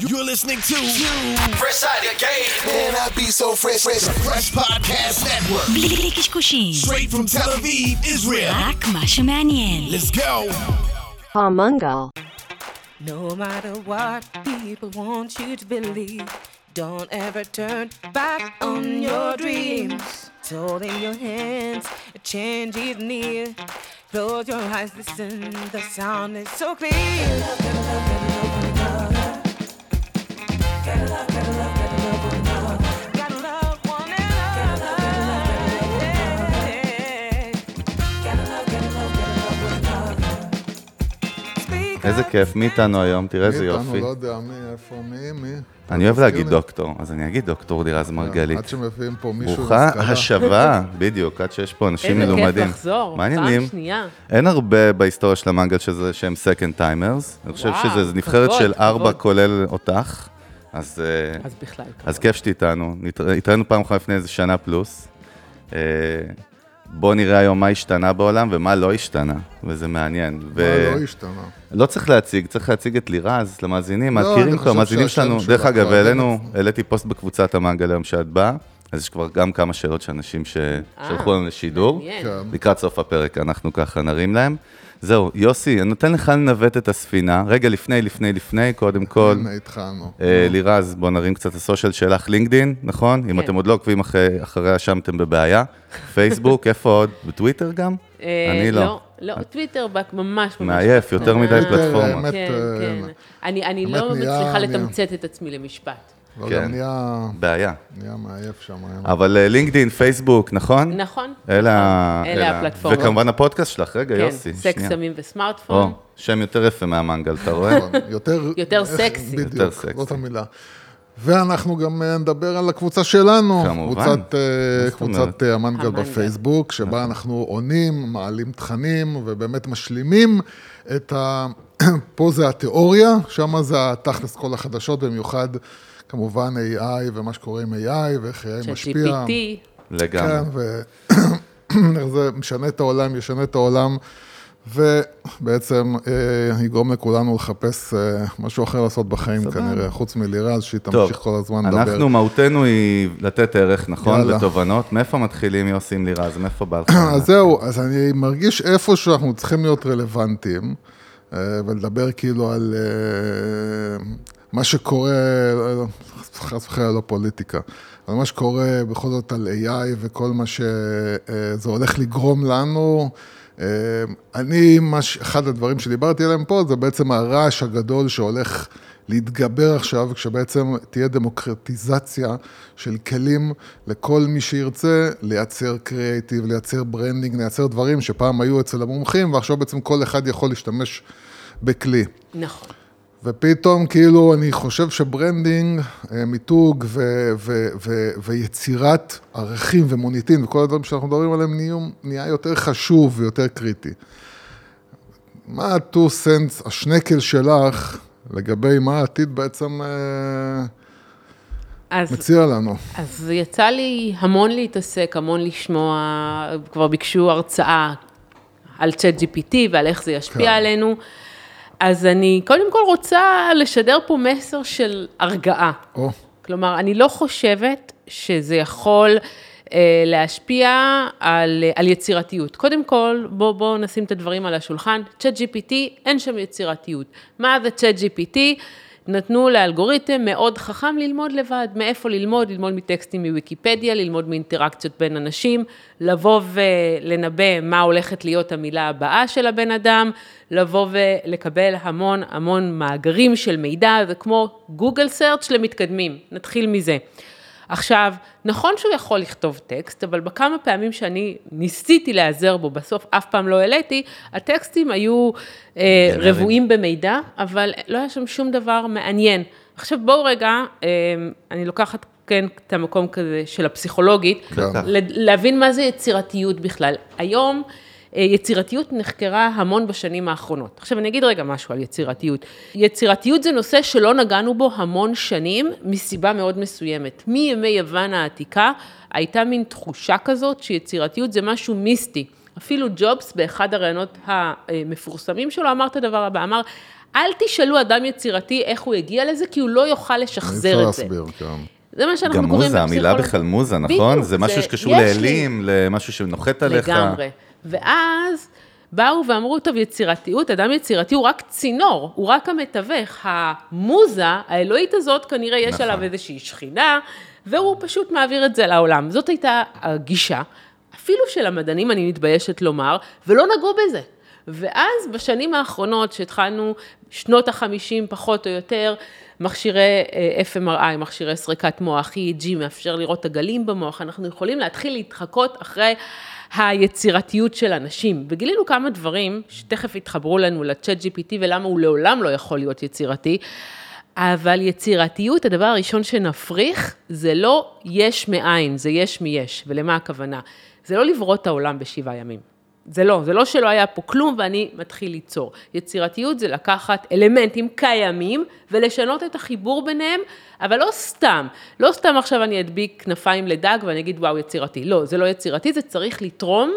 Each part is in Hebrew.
You're listening to Fresh out the game. Man, I be so fresh, fresh. Fresh Podcast Network, בלי בלי קשקושים, straight from Tel Aviv, Israel. רק מה שמעניין. Let's go. Palmungal. No matter what people want you to believe, don't ever turn back on your dreams. It's all in your hands, a change is near. Close your eyes, listen, the sound is so clear. איזה. כיף, מי איתנו היום? תראה איזה מי איתנו? יופי. לא יודע מי, איפה, מי, מי. אני אוהב להגיד. דוקטור, אז אני אגיד דוקטור לירז מרגלית. עד שמביאים פה מישהו ברוכה. השבה, בדיוק, עד שיש פה אנשים איזה מלומדים. כיף לחזור? פעם שנייה. אין הרבה בהיסטוריה של המנגל שזה שהם second timers. אני חושב שזה נבחרת של ארבע. כולל אותך. אז אה, אז בכלל. אז כיף שתהיי איתנו. התראינו פעם אחת לפני איזה שנה פלוס. אה, בואו נראה היום מה השתנה בעולם ומה לא השתנה, וזה מעניין. מה ו- לא השתנה? לא צריך להציג, צריך להציג את לירז למאזינים, לא, מכירים חושב המאזינים שלנו. דרך אגב, כבר העלינו, העליתי פוסט בקבוצת המנגל היום שאת באה, אז יש כבר גם כמה שאלות של אנשים ששלחו לנו לשידור. כן. לקראת סוף הפרק אנחנו ככה נרים להם. זהו, יוסי, אני נותן לך לנווט את הספינה. רגע לפני, לפני, לפני, קודם כל, הנה, התחלנו. אה, לירז, בוא נרים קצת את הסושיאל שלך, לינקדין, נכון? אם כן. אתם עוד לא עוקבים אחרי- אחריה, שם אתם בבעיה. פייסבוק, איפה עוד? בטוויטר גם? אה, אני לא. לא, טוויטר בק- ממש ממש. מעייף, יותר מדי אה, פלטפורמות. האמת, כן, אה, כן. אני לא מצליחה לתמצת את עצמי למשפט. לא, כן. גם נהיה בעיה. נהיה מעייף שם. אבל אה, לינקדין, פייסבוק, נכון? נכון. אלה ה- אלה אלה הפלטפורמות. וכמובן הפודקאסט שלך, רגע, כן, יוסי, סקס, שנייה. סמים או, וסמארטפון. שם יותר יפה מהמנגל, אתה רואה? נכון, יותר... יותר איך- סקסי. יותר בדיוק, סקסי. זאת המילה. ואנחנו גם אה, נדבר על הקבוצה שלנו, כמובן. קבוצת, אה? קבוצת המנגל המנגל. בפייסבוק, שבה אנחנו עונים, מעלים תכנים ובאמת משלימים את ה... פה זה התיאוריה, שם זה התכלס כל החדשות, במיוחד כמובן AI ומה שקורה עם AI ואיך AI משפיע. ש-GPT, לגמרי. כן, ואיך זה משנה את העולם, ישנה את העולם, ובעצם אה, יגרום לכולנו לחפש אה, משהו אחר לעשות בחיים כנראה, חוץ מלירז, שהיא טוב, תמשיך כל הזמן לדבר. אנחנו, מהותנו היא לתת ערך, נכון? יאללה. ותובנות. מאיפה מתחילים, יוסי, עם לירז? מאיפה בא לך? אז זהו, אז אני מרגיש איפה שאנחנו צריכים להיות רלוונטיים, אה, ולדבר כאילו על אה, מה שקורה, לא, חס וחלילה לא פוליטיקה, אבל מה שקורה בכל זאת על AI וכל מה שזה הולך לגרום לנו. אה, אני, אחד הדברים שדיברתי עליהם פה, זה בעצם הרעש הגדול שהולך להתגבר עכשיו, כשבעצם תהיה דמוקרטיזציה של כלים לכל מי שירצה לייצר קריאיטיב, לייצר branding, לייצר דברים שפעם היו אצל המומחים, ועכשיו בעצם כל אחד יכול להשתמש בכלי. נכון. ופתאום כאילו אני חושב ש branding, אה, מיתוג ו- ו- ו- ויצירת ערכים ומוניטין וכל הדברים שאנחנו מדברים עליהם נהיו, נהיה יותר חשוב ויותר קריטי. מה ה-2 סנטס, השנקל שלך, לגבי מה העתיד בעצם אה, אז מציע לנו? אז יצא לי המון להתעסק, המון לשמוע, כבר ביקשו הרצאה על צ'אט GPT ועל איך זה ישפיע כן. עלינו. אז אני קודם כל רוצה לשדר פה מסר של הרגעה. או, כלומר, אני לא חושבת שזה יכול אה, להשפיע על, על יצירתיות. קודם כל, בואו בוא נשים את הדברים על השולחן. צ'אט GPT, אין שם יצירתיות. מה זה צ'אט GPT? נתנו לאלגוריתם מאוד חכם ללמוד לבד. מאיפה ללמוד? ללמוד מטקסטים מוויקיפדיה, ללמוד מאינטראקציות בין אנשים, לבוא ולנבא מה הולכת להיות המילה הבאה של הבן אדם, לבוא ולקבל המון המון מאגרים של מידע, זה כמו גוגל סרצ' למתקדמים, נתחיל מזה. עכשיו, נכון שהוא יכול לכתוב טקסט, אבל בכמה פעמים שאני ניסיתי להיעזר בו, בסוף אף פעם לא העליתי, הטקסטים היו אה. רבועים במידע, אבל לא היה שם שום דבר מעניין. עכשיו בואו רגע, אה, אני לוקחת כן את המקום כזה של הפסיכולוגית. ל- להבין מה זה יצירתיות בכלל. היום יצירתיות נחקרה המון בשנים האחרונות. עכשיו אני אגיד רגע משהו על יצירתיות. יצירתיות זה נושא שלא נגענו בו המון שנים, מסיבה מאוד מסוימת. מימי יוון העתיקה הייתה מין תחושה כזאת שיצירתיות זה משהו מיסטי. אפילו ג'ובס באחד הראיונות המפורסמים שלו אמר את הדבר הבא, אמר, אל תשאלו אדם יצירתי איך הוא הגיע לזה, כי הוא לא יוכל אי לשחזר אפשר את זה. להסביר, כן. זה מה שאנחנו גם קוראים מוזה, המילה. בכלל מוזה, נכון? בדיוק, זה משהו שקשור. לאלים, למשהו שנוחת עליך. לגמרי. ואז באו ואמרו, טוב, יצירתיות, אדם יצירתי הוא רק צינור, הוא רק המתווך. המוזה, האלוהית הזאת, כנראה יש נכון. עליו איזושהי שכינה, והוא פשוט מעביר את זה לעולם. זאת הייתה הגישה, אפילו של המדענים, אני מתביישת לומר, ולא נגעו בזה. ואז בשנים האחרונות, שהתחלנו, שנות החמישים פחות או יותר, מכשירי אה, FMRI, מכשירי סריקת מוח, EEG, מאפשר לראות את הגלים במוח, אנחנו יכולים להתחיל להתחקות אחרי היצירתיות של אנשים. וגילינו כמה דברים שתכף יתחברו לנו לצ'אט GPT ולמה הוא לעולם לא יכול להיות יצירתי. אבל יצירתיות, הדבר הראשון שנפריך, זה לא יש מאין, זה יש מיש. ולמה הכוונה? זה לא לברוא את העולם בשבעה ימים. זה לא, זה לא שלא היה פה כלום ואני מתחיל ליצור. יצירתיות זה לקחת אלמנטים קיימים ולשנות את החיבור ביניהם, אבל לא סתם. לא סתם עכשיו אני אדביק כנפיים לדג ואני אגיד וואו יצירתי. לא, זה לא יצירתי, זה צריך לתרום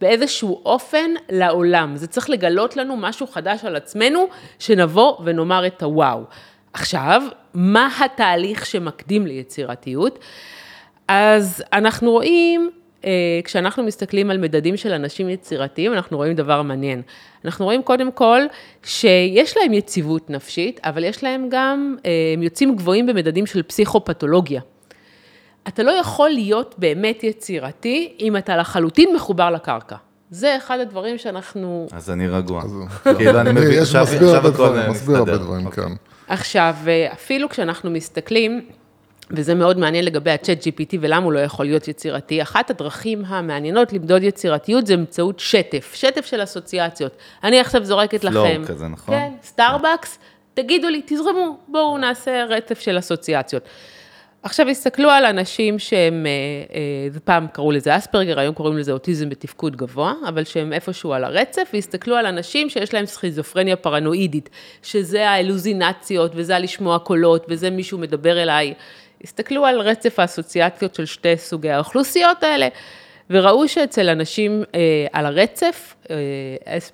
באיזשהו אופן לעולם. זה צריך לגלות לנו משהו חדש על עצמנו, שנבוא ונאמר את הוואו. עכשיו, מה התהליך שמקדים ליצירתיות? אז אנחנו רואים, כשאנחנו מסתכלים על מדדים של אנשים יצירתיים, אנחנו רואים דבר מעניין. אנחנו רואים קודם כל שיש להם יציבות נפשית, אבל יש להם גם, אה, הם יוצאים גבוהים במדדים של פסיכופתולוגיה. אתה לא יכול להיות באמת יצירתי אם אתה לחלוטין מחובר לקרקע. זה אחד הדברים שאנחנו... אז אני רגוע. כאילו, אני מבין, יש עכשיו מסביר עכשיו הרבה הכל דברים, מסביר הרבה מסתדר. דברים, אוקיי. כן. עכשיו, אה, אפילו כשאנחנו מסתכלים, וזה מאוד מעניין לגבי ה-chat GPT ולמה הוא לא יכול להיות יצירתי, אחת הדרכים המעניינות למדוד יצירתיות זה באמצעות שטף, שטף של אסוציאציות. אני עכשיו זורקת Flow לכם. כזה, נכון? כן, סטארבקס, תגידו לי, תזרמו, בואו נעשה רצף של אסוציאציות. עכשיו, הסתכלו על אנשים שהם, אה, אה, פעם קראו לזה אספרגר, היום קוראים לזה אוטיזם בתפקוד גבוה, אבל שהם איפשהו על הרצף, והסתכלו על אנשים שיש להם סכיזופרניה פרנואידית, שזה האלוזינציות, וזה הלשמוע קולות, וזה מישהו מדבר אליי. הסתכלו על רצף האסוציאציות של שתי סוגי האוכלוסיות האלה, וראו שאצל אנשים אה, על הרצף, אה,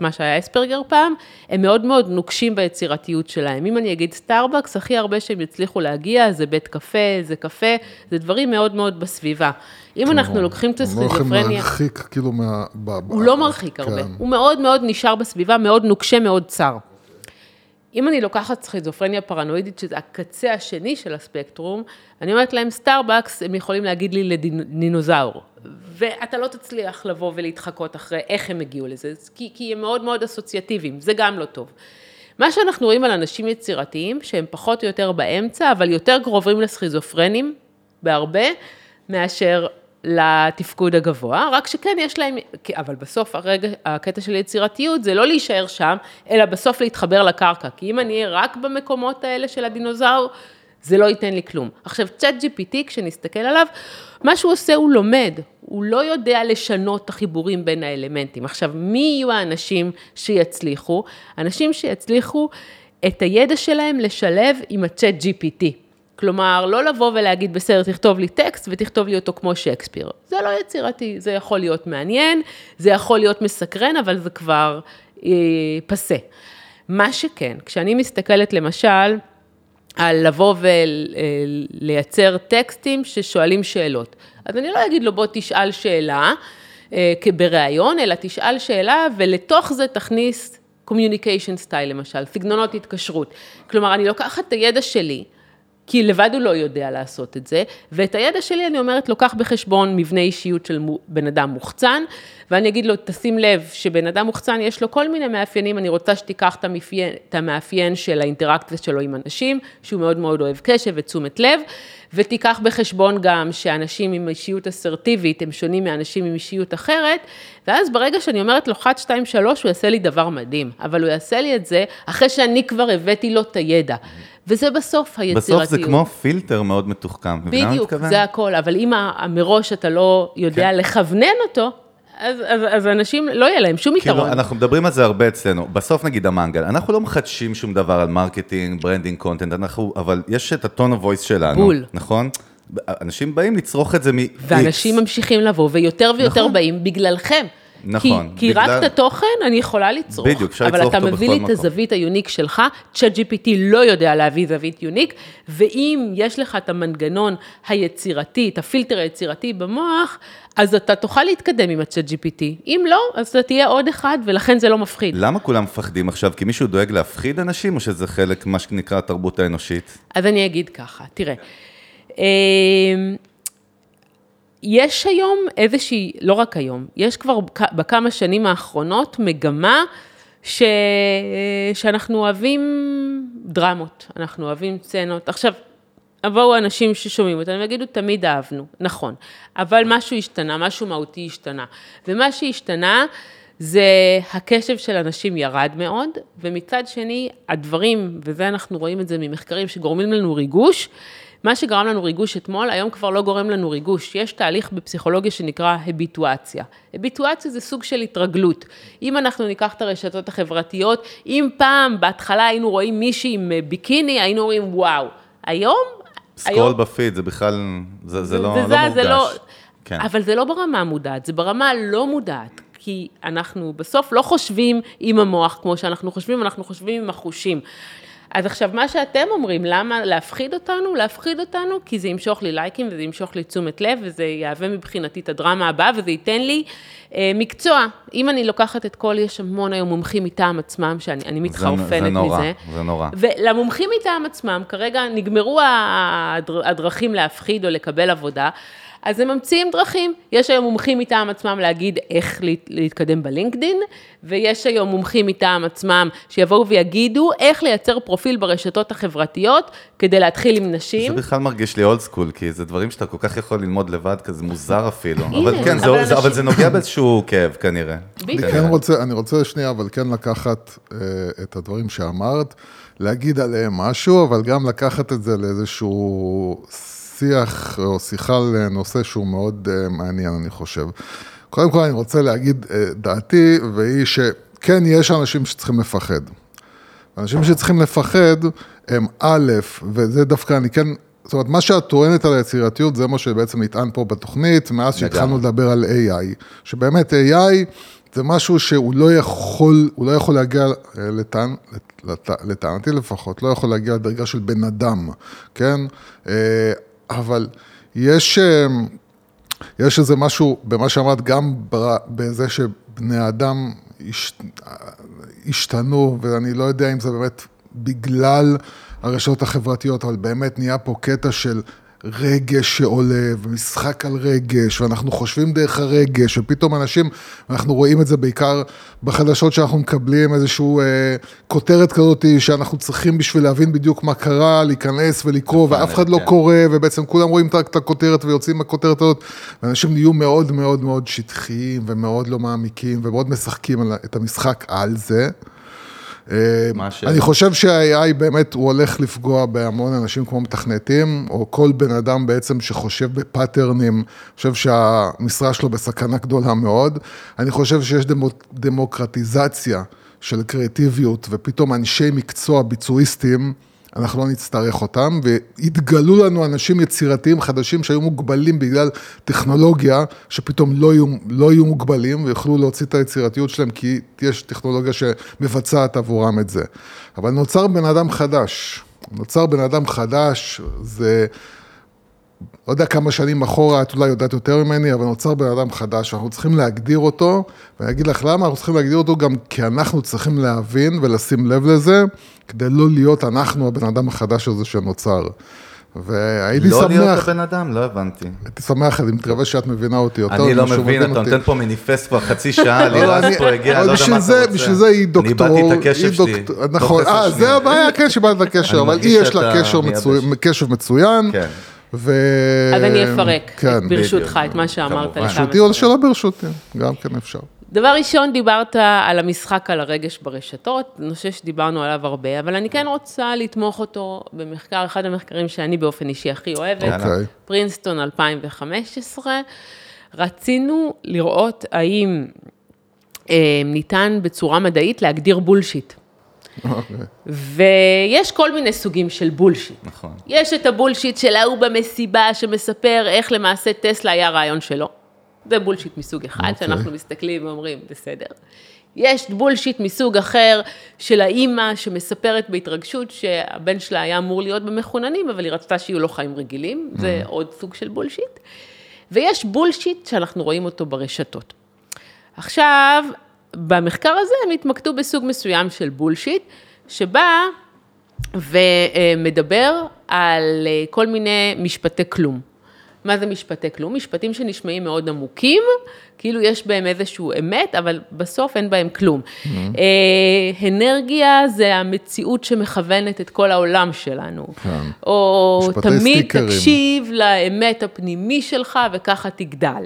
מה שהיה אספרגר פעם, הם מאוד מאוד נוקשים ביצירתיות שלהם. אם אני אגיד סטארבקס, הכי הרבה שהם יצליחו להגיע זה בית קפה, זה קפה, זה דברים מאוד מאוד בסביבה. אם אנחנו לוקחים את לא הסכיזופרניה... להרחיק כאילו מה... ב- ב- הוא לא מרחיק הרבה, כן. הוא מאוד מאוד נשאר בסביבה, מאוד נוקשה, מאוד צר. אם אני לוקחת סכיזופרניה פרנואידית, שזה הקצה השני של הספקטרום, אני אומרת להם סטארבקס, הם יכולים להגיד לי לדינוזאור. ואתה לא תצליח לבוא ולהתחקות אחרי איך הם הגיעו לזה, כי, כי הם מאוד מאוד אסוציאטיביים, זה גם לא טוב. מה שאנחנו רואים על אנשים יצירתיים, שהם פחות או יותר באמצע, אבל יותר קרובים לסכיזופרנים, בהרבה, מאשר לתפקוד הגבוה, רק שכן יש להם, אבל בסוף הרגע, הקטע של יצירתיות זה לא להישאר שם, אלא בסוף להתחבר לקרקע, כי אם אני אהיה רק במקומות האלה של הדינוזאור, זה לא ייתן לי כלום. עכשיו, צ'אט GPT, כשנסתכל עליו, מה שהוא עושה, הוא לומד, הוא לא יודע לשנות את החיבורים בין האלמנטים. עכשיו, מי יהיו האנשים שיצליחו? אנשים שיצליחו את הידע שלהם לשלב עם הצ'אט GPT. כלומר, לא לבוא ולהגיד, בסדר, תכתוב לי טקסט ותכתוב לי אותו כמו שייקספיר. זה לא יצירתי, זה יכול להיות מעניין, זה יכול להיות מסקרן, אבל זה כבר אה, פסה. מה שכן, כשאני מסתכלת למשל, על לבוא ולייצר טקסטים ששואלים שאלות. אז אני לא אגיד לו, בוא תשאל שאלה אה, בריאיון, אלא תשאל שאלה ולתוך זה תכניס communication style למשל, סגנונות התקשרות. כלומר, אני לוקחת את הידע שלי, כי לבד הוא לא יודע לעשות את זה, ואת הידע שלי אני אומרת, לוקח בחשבון מבנה אישיות של בן אדם מוחצן, ואני אגיד לו, תשים לב שבן אדם מוחצן יש לו כל מיני מאפיינים, אני רוצה שתיקח את המאפיין, את המאפיין של האינטראקציה שלו עם אנשים, שהוא מאוד מאוד אוהב קשב ותשומת לב, ותיקח בחשבון גם שאנשים עם אישיות אסרטיבית הם שונים מאנשים עם אישיות אחרת, ואז ברגע שאני אומרת לו 1, 2, 3, הוא יעשה לי דבר מדהים, אבל הוא יעשה לי את זה אחרי שאני כבר הבאתי לו את הידע. וזה בסוף היצירתיות. בסוף זה כמו פילטר מאוד מתוחכם. מבינה מה אני בדיוק? זה הכל, אבל אם מראש אתה לא יודע כן. לכוונן אותו, אז, אז, אז אנשים, לא יהיה להם שום כאילו, יתרון. אנחנו מדברים על זה הרבה אצלנו. בסוף נגיד המנגל, אנחנו לא מחדשים שום דבר על marketing, branding, content, אנחנו, אבל יש את ה tone of voice שלנו, בול. נכון? אנשים באים לצרוך את זה מ... ואנשים ממשיכים לבוא, ויותר ויותר נכון. באים בגללכם. נכון, כי, כי בגלל- רק את התוכן אני יכולה לצרוך. בדיוק, אפשר אבל לצרוך אתה אותו מביא בכל לי את מקום. הזווית היוניק שלך, צ'אט GPT לא יודע להביא זווית יוניק, ואם יש לך את המנגנון היצירתי, את הפילטר היצירתי במוח, אז אתה תוכל להתקדם עם הצ'אט GPT. אם לא, אז אתה תהיה עוד אחד, ולכן זה לא מפחיד. למה כולם מפחדים עכשיו? כי מישהו דואג להפחיד אנשים, או שזה חלק, מה שנקרא, התרבות האנושית? אז אני אגיד ככה, תראה, אמ, יש היום איזושהי, לא רק היום, יש כבר בכמה שנים האחרונות מגמה ש... שאנחנו אוהבים דרמות, אנחנו אוהבים סצנות. עכשיו, יבואו אנשים ששומעים אותנו ויגידו, תמיד אהבנו, נכון, אבל משהו השתנה, משהו מהותי השתנה. ומה שהשתנה זה הקשב של אנשים ירד מאוד, ומצד שני, הדברים, וזה אנחנו רואים את זה ממחקרים שגורמים לנו ריגוש, מה שגרם לנו ריגוש אתמול, היום כבר לא גורם לנו ריגוש. יש תהליך בפסיכולוגיה שנקרא הביטואציה. הביטואציה זה סוג של התרגלות. אם אנחנו ניקח את הרשתות החברתיות, אם פעם, בהתחלה היינו רואים מישהי עם אה, ביקיני, היינו אומרים וואו. היום... סקרול בפיד, זה בכלל, זה, זה לא, לא וזה- מורגש. זה לא, כן. אבל זה לא ברמה מודעת, זה ברמה לא מודעת. כי אנחנו בסוף לא חושבים עם המוח כמו שאנחנו חושבים, אנחנו חושבים עם החושים. אז עכשיו, מה שאתם אומרים, למה להפחיד אותנו? להפחיד אותנו כי זה ימשוך לי לייקים וזה ימשוך לי תשומת לב וזה יהווה מבחינתי את הדרמה הבאה וזה ייתן לי אה, מקצוע. אם אני לוקחת את כל, יש המון היום מומחים מטעם עצמם, שאני אני מתחרפנת זה נורא, מזה. זה נורא. ולמומחים מטעם עצמם, כרגע נגמרו הדר- הדרכים להפחיד או לקבל עבודה, אז הם ממציאים דרכים. יש היום מומחים מטעם עצמם להגיד איך להת- להתקדם בלינקדין, ויש היום מומחים מטעם עצמם שיבואו ויגידו איך לייצר פרופיל ברשתות החברתיות כדי להתחיל עם נשים. זה בכלל מרגיש לי אולד סקול, כי זה דברים שאתה כל כך יכול ללמוד לבד, כזה מוזר אפילו. הנה, אבל כן, זה, אבל זה, אבל זה נוגע באיזשהו כאב כנראה. בדיוק. אני כן רוצה, אני רוצה שנייה, אבל כן לקחת אה, את הדברים שאמרת, להגיד עליהם משהו, אבל גם לקחת את זה לאיזשהו שיח או שיחה לנושא שהוא מאוד אה, מעניין, אני חושב. קודם כל אני רוצה להגיד אה, דעתי, והיא שכן, יש אנשים שצריכים לפחד. אנשים שצריכים לפחד הם א', וזה דווקא אני כן, זאת אומרת, מה שאת טוענת על היצירתיות זה מה שבעצם נטען פה בתוכנית, מאז שהתחלנו לדבר על AI, שבאמת AI זה משהו שהוא לא יכול, הוא לא יכול להגיע, אה, לטען, לט- לטענתי לפחות, לא יכול להגיע לדרגה של בן אדם, כן? אבל יש... אה, יש איזה משהו במה שאמרת, גם בזה שבני אדם הש- השתנו, ואני לא יודע אם זה באמת בגלל הרשתות החברתיות, אבל באמת נהיה פה קטע של רגש שעולה, ומשחק על רגש, ואנחנו חושבים דרך הרגש, ופתאום אנשים, אנחנו רואים את זה בעיקר בחדשות שאנחנו מקבלים, איזושהי אה, כותרת כזאת שאנחנו צריכים בשביל להבין בדיוק מה קרה, להיכנס ולקרוא, ואף אחד לא כן. קורא, ובעצם כולם רואים את הכותרת ויוצאים מהכותרת הזאת, ואנשים נהיו מאוד מאוד מאוד שטחיים, ומאוד לא מעמיקים, ומאוד משחקים את המשחק על זה. אה, השאלה? אני חושב שה-AI באמת, הוא הולך לפגוע בהמון אנשים כמו מתכנתים, או כל בן אדם בעצם שחושב ב patternים, אני חושב שהמשרה שלו בסכנה גדולה מאוד. אני חושב שיש דמו, דמוקרטיזציה של קריאטיביות, ופתאום אנשי מקצוע ביצועיסטים, אנחנו לא נצטרך אותם, והתגלו לנו אנשים יצירתיים חדשים שהיו מוגבלים בגלל טכנולוגיה, שפתאום לא יהיו, לא יהיו מוגבלים ויוכלו להוציא את היצירתיות שלהם, כי יש טכנולוגיה שמבצעת עבורם את זה. אבל נוצר בן אדם חדש. נוצר בן אדם חדש, זה... לא יודע כמה שנים אחורה, את אולי יודעת יותר ממני, אבל נוצר בן אדם חדש, אנחנו צריכים להגדיר אותו, ואני אגיד לך למה, אנחנו צריכים להגדיר אותו גם כי אנחנו צריכים להבין ולשים לב לזה, כדי לא להיות אנחנו הבן אדם החדש הזה שנוצר. והייתי לא להיות שמח, הבן אדם, לא הבנתי. הייתי שמח, אני מקווה שאת מבינה אותי יותר. אני לא מבין, אתה. נותן פה מניפסט כבר חצי שעה, לא, לירז פה הגיע, אבל לא יודע מה אתה רוצה. בשביל זה היא דוקטור. אני איבדתי את הקשב שלי. תוך נכון, אה. זה הבעיה, כן, שאיבדת את הקשר, אני אבל היא יש לה קשר מצוין. ו... אז אני אפרק, כן. ברשותך. את מה שאמרת ברשותי או. שלא ברשותי, גם כן אפשר. דבר ראשון, דיברת על המשחק על הרגש ברשתות, נושא שדיברנו עליו הרבה, אבל אני כן רוצה לתמוך אותו במחקר, אחד המחקרים שאני באופן אישי הכי אוהבת, אוקיי. פרינסטון 2015. רצינו לראות האם אה, ניתן בצורה מדעית להגדיר bullshit. אוקיי. ויש כל מיני סוגים של bullshit. נכון. יש את ה bullshit של ההוא במסיבה שמספר איך למעשה טסלה היה רעיון שלו. זה bullshit מסוג אחד, אוקיי. שאנחנו מסתכלים ואומרים, בסדר. יש bullshit מסוג אחר של האימא שמספרת בהתרגשות שהבן שלה היה אמור להיות במחוננים, אבל היא רצתה שיהיו לו חיים רגילים, זה עוד סוג של bullshit. ויש בולשיט שאנחנו רואים אותו ברשתות. עכשיו, במחקר הזה הם התמקדו בסוג מסוים של בולשיט, שבא ומדבר על אה, כל מיני משפטי כלום. מה זה משפטי כלום? משפטים שנשמעים מאוד עמוקים, כאילו יש בהם איזשהו אמת, אבל בסוף אין בהם כלום. אה, אנרגיה זה המציאות שמכוונת את כל העולם שלנו. כן. או תמיד סטיקרים. תקשיב לאמת הפנימי שלך וככה תגדל.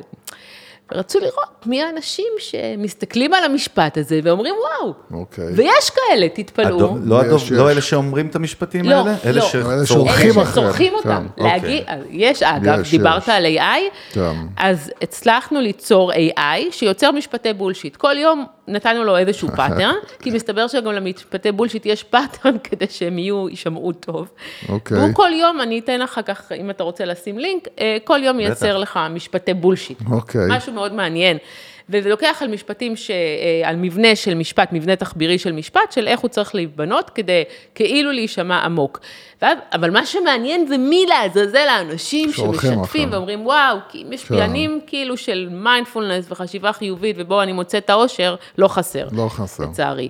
ורצו לראות מי האנשים שמסתכלים על המשפט הזה ואומרים וואו, אוקיי. ויש כאלה, תתפלאו. הדוב- לא הדוב- יש, לא יש. אלה שאומרים את המשפטים לא, האלה? אלה לא. אלה שצורכים? שצורכים אלה אחריהם, שצורכים כן, אותם. אוקיי. להגיד, יש, אגב, יש, דיברת יש. על AI, כן. אז הצלחנו ליצור AI שיוצר משפטי bullshit. כל יום נתנו לו איזשהו pattern, כי מסתבר שגם למשפטי bullshit יש pattern כדי שהם יהיו, יישמעו טוב. אוקיי. והוא כל יום, אני אתן לך אחר כך, אם אתה רוצה לשים לינק, אה, כל יום ייצר לך משפטי bullshit. אוקיי. משהו מאוד מעניין. וזה לוקח על משפטים, ש... אה, על מבנה של משפט, מבנה תחבירי של משפט, של איך הוא צריך להיבנות כדי כאילו להישמע עמוק. ואז, אבל מה שמעניין זה מי לעזאזל האנשים שמשתפים. ואומרים, וואו, יש כן. פיינים כאילו של מיינדפולנס וחשיבה חיובית, ובו אני מוצא את האושר, לא חסר. לא חסר. לצערי.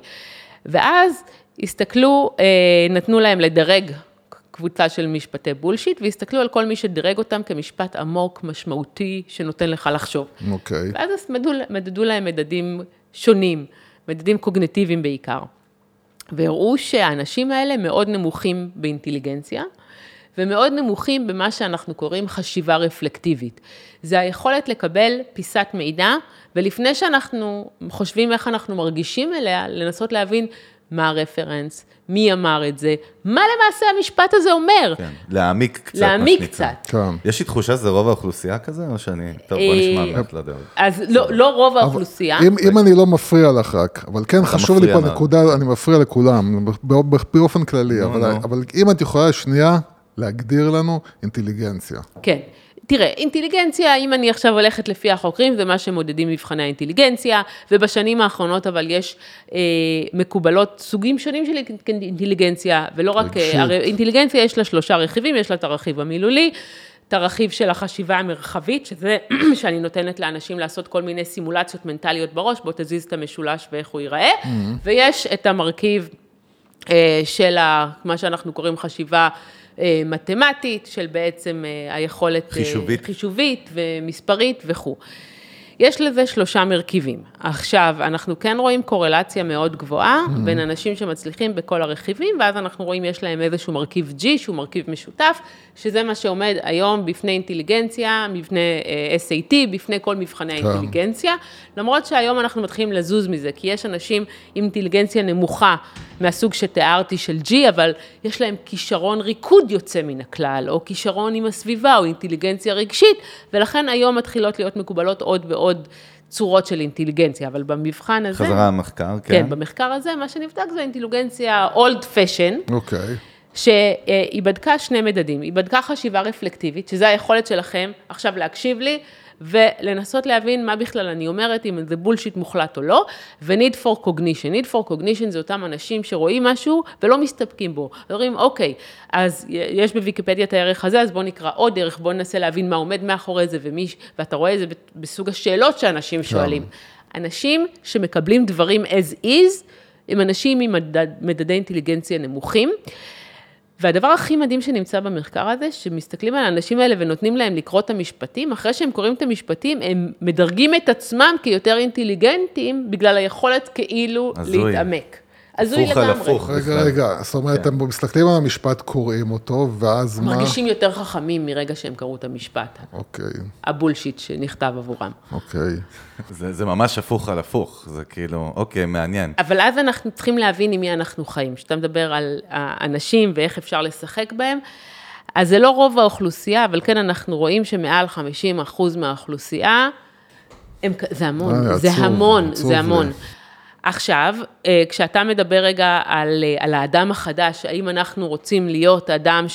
ואז הסתכלו, אה, נתנו להם לדרג קבוצה של משפטי בולשיט, והסתכלו על כל מי שדירג אותם כמשפט עמוק, משמעותי, שנותן לך לחשוב. אוקיי. ואז מדדו, מדדו להם מדדים שונים, מדדים קוגנטיביים בעיקר. והראו שהאנשים האלה מאוד נמוכים באינטליגנציה, ומאוד נמוכים במה שאנחנו קוראים חשיבה רפלקטיבית. זה היכולת לקבל פיסת מידע, ולפני שאנחנו חושבים איך אנחנו מרגישים אליה, לנסות להבין מה הרפרנס, מי אמר את זה, מה למעשה המשפט הזה אומר. כן, להעמיק קצת, להעמיק. קצת. כן. יש לי תחושה שזה רוב האוכלוסייה כזה, או שאני... טוב, בוא נשמע אה, מעט לדרך. אז לא, לא רוב האוכלוסייה. אם, אם אני לא מפריע לך רק, אבל כן חשוב לי פה. נקודה, אני מפריע לכולם, בא- באופן כללי. אבל אם את יכולה שנייה להגדיר לנו אינטליגנציה. כן. תראה, אינטליגנציה, אם אני עכשיו הולכת לפי החוקרים, זה מה שמודדים מבחני האינטליגנציה, ובשנים האחרונות אבל יש אה, מקובלות סוגים שונים של אינטליגנציה, ולא רק. אה, הרי אינטליגנציה יש לה שלושה רכיבים, יש לה את הרכיב המילולי, את הרכיב של החשיבה המרחבית, שזה שאני נותנת לאנשים לעשות כל מיני סימולציות מנטליות בראש, בוא תזיז את המשולש ואיך הוא ייראה, ויש את המרכיב אה, של ה, מה שאנחנו קוראים חשיבה מתמטית, של בעצם אה, היכולת... אה, חישובית. חישובית ומספרית וכו'. יש לזה שלושה מרכיבים. עכשיו, אנחנו כן רואים קורלציה מאוד גבוהה בין אנשים שמצליחים בכל הרכיבים, ואז אנחנו רואים יש להם איזשהו מרכיב G, שהוא מרכיב משותף, שזה מה שעומד היום בפני אינטליגנציה, מבנה אה, SAT, בפני כל מבחני האינטליגנציה, למרות שהיום אנחנו מתחילים לזוז מזה, כי יש אנשים עם אינטליגנציה נמוכה מהסוג שתיארתי של G, אבל יש להם כישרון ריקוד יוצא מן הכלל, או כישרון עם הסביבה, או אינטליגנציה רגשית, ולכן היום מתחילות להיות מקובלות עוד ועוד צורות של אינטליגנציה, אבל במבחן הזה... חזרה למחקר, כן. כן, במחקר הזה, מה שנבדק זה אינטליגנציה אולד פשן, אוקיי. שהיא בדקה שני מדדים, היא בדקה חשיבה רפלקטיבית, שזה היכולת שלכם עכשיו להקשיב לי, ולנסות להבין מה בכלל אני אומרת, אם זה בולשיט מוחלט או לא, ו-need for cognition. need for cognition זה אותם אנשים שרואים משהו ולא מסתפקים בו. אומרים, אוקיי, אז יש בוויקיפדיה את הערך הזה, אז בואו נקרא עוד ערך, בואו ננסה להבין מה עומד מאחורי זה, ומי, ואתה רואה את זה בסוג השאלות שאנשים שואלים. אנשים שמקבלים דברים as is, הם אנשים עם מדד, מדדי אינטליגנציה נמוכים. והדבר הכי מדהים שנמצא במחקר הזה, שמסתכלים על האנשים האלה ונותנים להם לקרוא את המשפטים, אחרי שהם קוראים את המשפטים, הם מדרגים את עצמם כיותר אינטליגנטים, בגלל היכולת כאילו הזוי. להתעמק. הזוי הפוך על לגמרי. הפוך. רגע. רגע, זאת אומרת, כן. אתם מסתכלים על המשפט, קוראים אותו, ואז מה? מרגישים יותר חכמים מרגע שהם קראו את המשפט, אוקיי, הבולשיט שנכתב עבורם. אוקיי. זה זה ממש הפוך על הפוך, זה כאילו, אוקיי, מעניין. אבל אז אנחנו צריכים להבין עם מי אנחנו חיים. כשאתה מדבר על האנשים ואיך אפשר לשחק בהם, אז זה לא רוב האוכלוסייה, אבל כן אנחנו רואים שמעל 50 אחוז מהאוכלוסייה, הם, זה המון, אה, זה המון, זה המון. עכשיו, אה, כשאתה מדבר רגע על, אה, על האדם החדש, האם אנחנו רוצים להיות אדם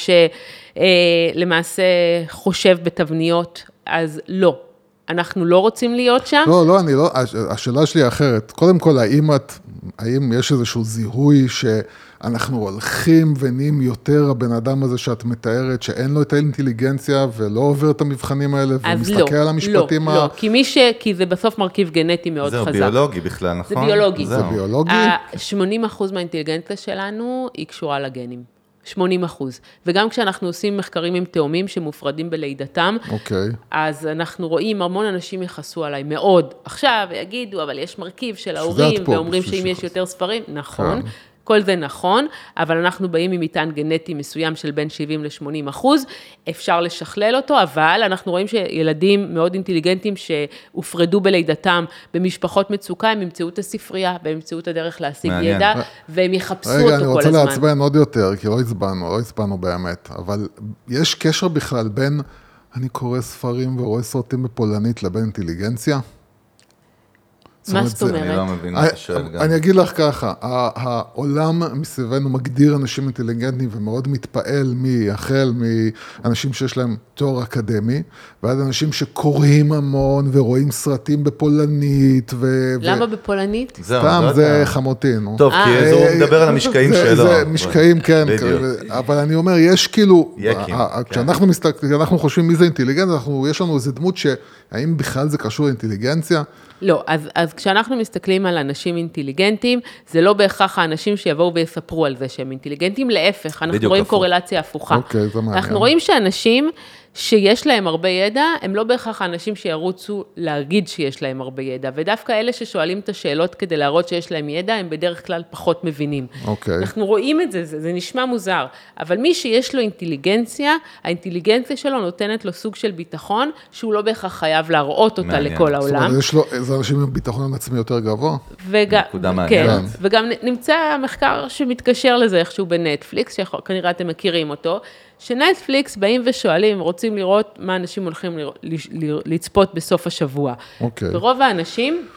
שלמעשה חושב בתבניות, אז לא. אנחנו לא רוצים להיות שם. לא, לא, אני לא, הש- השאלה שלי אחרת. קודם כל, האם את, האם יש איזשהו זיהוי שאנחנו הולכים ונהיים יותר הבן אדם הזה שאת מתארת, שאין לו את האינטליגנציה ולא עובר את המבחנים האלה, אז לא, ומסתכל על המשפטים לא, ה... לא, כי מי ש... כי זה בסוף מרכיב גנטי מאוד זהו, חזק. ביולוגי בכלל, זה נכון? ביולוגי. זה זהו. ביולוגי? ה-80% מהאינטליגנציה שלנו היא קשורה לגנים. 80 אחוז. וגם כשאנחנו עושים מחקרים עם תאומים שמופרדים בלידתם, אוקיי. אז אנחנו רואים, המון אנשים יכעסו עליי מאוד. עכשיו יגידו, אבל יש מרכיב של ההורים, ואומרים שאם יש. יותר ספרים, נכון. כן. כל זה נכון, אבל אנחנו באים עם מטען גנטי מסוים של בין 70 ל-80 אחוז, אפשר לשכלל אותו, אבל אנחנו רואים שילדים מאוד אינטליגנטים שהופרדו בלידתם במשפחות מצוקה, הם ימצאו את הספרייה, והם ימצאו את הדרך להשיג מעניין. ידע, והם יחפשו רגע, אני אותו כל רוצה הזמן. לעצבן עוד יותר, כי לא הצבענו, לא הצבענו באמת, אבל יש קשר בכלל בין אני קורא ספרים ורואה סרטים בפולנית לבין אינטליגנציה? מה זאת זה- אומרת? אני לא מבין מה אני- אתה שואל גם. אני אגיד לך ככה, העולם מסביבנו מגדיר אנשים אינטליגנטים ומאוד מתפעל מהחל מאנשים שיש להם תואר אקדמי, ועד אנשים שקוראים המון ורואים סרטים בפולנית, ו... למה בפולנית? סתם, לא זה. חמותי, נו. טוב, כי אה. אז הוא מדבר על המשקעים שלו. זה משקעים, כן. אבל אני אומר, יש כאילו, כן. כשאנחנו מסתכלים, כשאנחנו חושבים מי זה אינטליגנט, אנחנו, יש לנו איזה דמות שהאם בכלל זה קשור לאינטליגנציה? לא, אז, אז כשאנחנו מסתכלים על אנשים אינטליגנטים, זה לא בהכרח האנשים שיבואו ויספרו על זה שהם אינטליגנטים, להפך, אנחנו רואים הפוך. קורלציה הפוכה. אוקיי, זה מעניין. אנחנו רואים שאנשים שיש להם הרבה ידע, הם לא בהכרח האנשים שירוצו להגיד שיש להם הרבה ידע, ודווקא אלה ששואלים את השאלות כדי להראות שיש להם ידע, הם בדרך כלל פחות מבינים. אוקיי. אנחנו רואים את זה, זה, זה נשמע מוזר, אבל מי שיש לו אינטליגנציה, האינטליגנציה שלו נותנת לו סוג של ביטחון, שהוא לא בהכרח חייב להראות אותה מעניין. לכל זאת העולם. אומרת, יש לו, זה אנשים עם ביטחון עצמי יותר גבוה? וגם, נקודה כן, מעניינת. וגם נ- נמצא מחקר שמתקשר לזה איכשהו בנטפליקס, שכנראה אתם מכירים אותו, שנטפליקס באים ושואלים, רוצים לראות מה אנשים הולכים לראות- לצפות בסוף השבוע. אוקיי. ורוב האנשים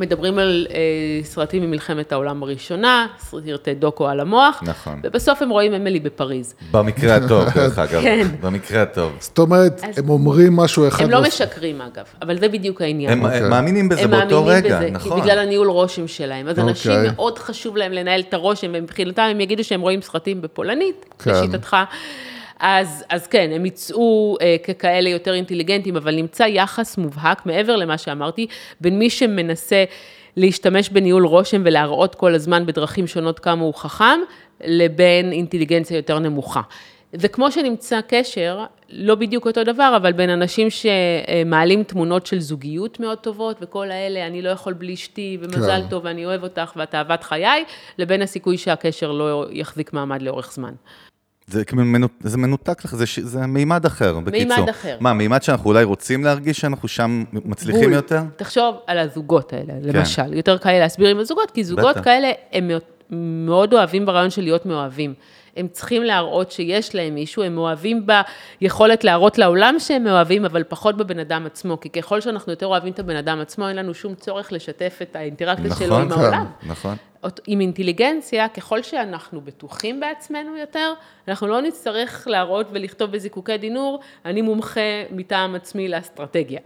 מדברים על אה, סרטים ממלחמת העולם הראשונה, סרטי דוקו על המוח, נכון. ובסוף הם רואים אמילי בפריז. במקרה הטוב, דרך אגב. כן. במקרה הטוב. זאת אומרת, אז- הם אומרים משהו אחד... הם לא משקרים אגב, אבל זה בדיוק העניין. הם הם מאמינים בזה הם באותו מאמינים רגע, בזה, נכון. כי בגלל הניהול רושם שלהם. אז אנשים אוקיי. מאוד חשוב להם לנהל את הרושם, ומבחינתם הם יגידו שהם רואים סרטים בפולנית, כן. אז, אז כן, הם יצאו אה, ככאלה יותר אינטליגנטים, אבל נמצא יחס מובהק, מעבר למה שאמרתי, בין מי שמנסה להשתמש בניהול רושם ולהראות כל הזמן בדרכים שונות כמה הוא חכם, לבין אינטליגנציה יותר נמוכה. וכמו שנמצא קשר, לא בדיוק אותו דבר, אבל בין אנשים שמעלים תמונות של זוגיות מאוד טובות, וכל האלה, אני לא יכול בלי אשתי, ומזל כן. טוב, ואני אוהב אותך, ואת אהבת חיי, לבין הסיכוי שהקשר לא יחזיק מעמד לאורך זמן. זה, זה מנותק לך, זה, זה מימד אחר, בקיצור. מימד אחר. מה, מימד שאנחנו אולי רוצים להרגיש שאנחנו שם מצליחים בול. יותר? תחשוב על הזוגות האלה, למשל. יותר קל להסביר עם הזוגות, כי זוגות בטח. כאלה, הם מאוד- אוהבים ברעיון של להיות מאוהבים. הם צריכים להראות שיש להם מישהו, הם מאוהבים ביכולת להראות לעולם שהם מאוהבים, אבל פחות בבן אדם עצמו, כי ככל שאנחנו יותר אוהבים את הבן אדם עצמו, אין לנו שום צורך לשתף את האינטראקציה שלו נכון, עם כן, העולם. נכון. עם אינטליגנציה, ככל שאנחנו בטוחים בעצמנו יותר, אנחנו לא נצטרך להראות ולכתוב בזיקוקי דינור, אני מומחה מטעם עצמי לאסטרטגיה.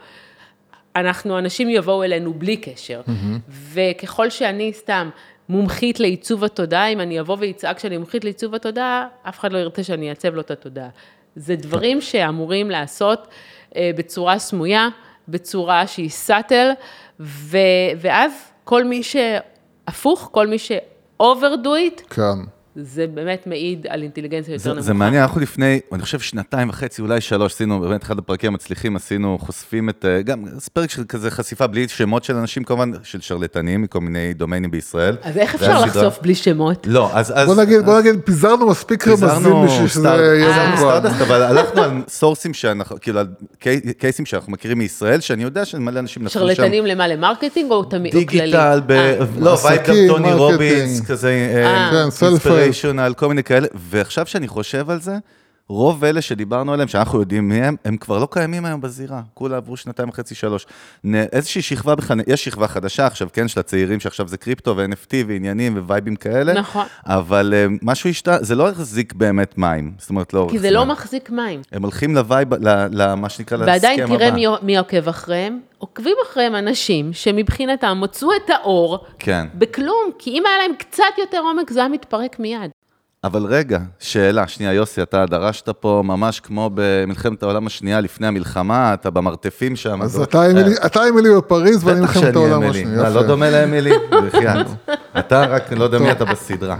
אנחנו, אנשים יבואו אלינו בלי קשר, וככל שאני סתם מומחית לעיצוב התודעה, אם אני אבוא ואצעק שאני מומחית לעיצוב התודעה, אף אחד לא ירצה שאני אעצב לו את התודעה. זה דברים שאמורים לעשות אה, בצורה סמויה, בצורה שהיא סאטל, ו- ואז כל מי שהפוך, כל מי ש-overdo it, כן. זה באמת מעיד על אינטליגנציה יותר זה, נמוכה. זה מעניין, אנחנו לפני, אני חושב שנתיים וחצי, אולי שלוש, עשינו, באמת אחד הפרקים המצליחים, עשינו, חושפים את, אה, גם זה פרק של כזה חשיפה בלי שמות של אנשים, כמובן, של שרלטנים, מכל מיני domainים בישראל. אז איך אפשר לחשוף בלי שמות? לא, אז... אז בוא נגיד, אז- בוא נגיד, פיזרנו מספיק רמזים בשביל שזה יהיה מובן. Stardust, אבל הלכנו על sourceים שאנחנו, כאילו, על קי- caseים שאנחנו מכירים מישראל, שאני יודע שמלא אנשים נפלו שם. שרלטנים למה, ל marketing או תמיד, או כללי? digital, ב... אה. לא, vibe גם עסקים, טוני marketing. רובינס, כזה self-help. inspirational, כל מיני כאלה, ועכשיו שאני חושב על זה, רוב אלה שדיברנו עליהם, שאנחנו יודעים מי הם, הם כבר לא קיימים היום בזירה. כולה עברו שנתיים וחצי, שלוש. איזושהי שכבה בכלל, יש שכבה חדשה עכשיו, כן, של הצעירים, שעכשיו זה crypto ו-NFT ועניינים vibeים כאלה. נכון. אבל אה, משהו השתנה, זה לא החזיק באמת מים. זאת אומרת, לאורך כי זה. לא מחזיק מים. הם הולכים ל vibe, למה שנקרא, להסכם הבא. ועדיין תראה מי, מי עוקב אחריהם. עוקבים אחריהם אנשים שמבחינתם מצאו את האור כן. בכלום, כי אם היה להם קצת יותר עומק, זה היה מתפרק מיד. אבל רגע, שאלה, שנייה, יוסי, אתה דרשת פה ממש כמו במלחמת העולם השנייה לפני המלחמה, אתה במרתפים שם. אז אתה- אתה אמילי- אתה אמילי בפריז ואני מלחמת העולם. השנייה. יפה. לא דומה לאמילי? בחייאת. אתה רק לא יודע מי אתה בסדרה.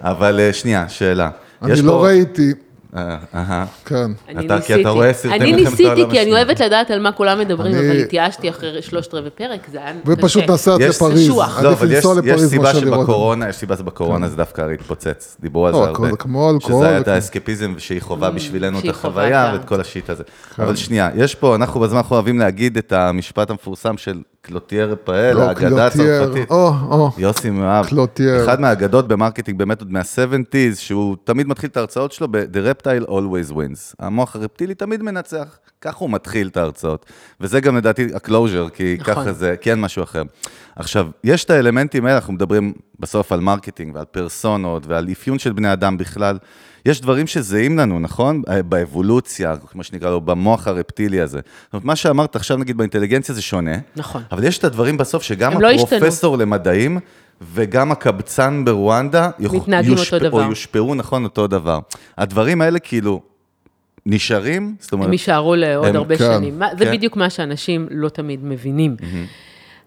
אבל- אה, שנייה, שאלה. אני לא ראיתי, אה, אהה. כן. אני אתה- כי אתה רואה סרטי אני מלחמת העולם ניסיתי, כי אני השנייה. אוהבת לדעת על מה כולם מדברים, אני- אבל התייאשתי אחרי שלושת רבעי פרק, זה היה קשה. ופשוט נסעת יש- לפריז. לא, עדיף אבל יש לנסוע יש לפריז סיבה מאשר לראות. שבקורונה, יש סיבה שבקורונה זה דווקא התפוצץ. דיברו על זה לא, הרבה. הכל- כמו אלכוהול שזה היה את האסקפיזם שהיא חווה בשבילנו את החוויה ואת כל ה shit הזה. אבל שנייה, יש פה, אנחנו בזמן האחרון אוהבים להגיד את המשפט המפורסם של קלוטר ראפאיי, לא, האגדה הצרפתית. או, או. יוסי מאוהב. קלוטר. אחד מהאגדות ב marketing באמת עוד מה-70's, שהוא תמיד מתחיל את ההרצאות שלו ב-The Reptile Always Wins. המוח הרפטילי תמיד מנצח, ככה הוא מתחיל את ההרצאות. וזה גם לדעתי ה-closure, כי נכון. ככה זה, כי אין משהו אחר. עכשיו, יש את האלמנטים האלה, אנחנו מדברים בסוף על marketing ועל פרסונות ועל אפיון של בני אדם בכלל. יש דברים שזהים לנו, נכון? אה, באבולוציה, כמו שנקרא לו, במוח הרפטילי הזה. זאת אומרת, מה שאמרת עכשיו, נגיד, באינטליגנציה זה שונה. נכון. אבל יש את הדברים בסוף שגם לא. הפרופסור למדעים וגם הקבצן ברואנדה מתנהגים אותו דבר. או יושפעו נכון אותו דבר. הדברים האלה כאילו נשארים, זאת אומרת, הם יישארו לעוד הם- הרבה כן, שנים. מה- זה כן. בדיוק מה שאנשים לא תמיד מבינים.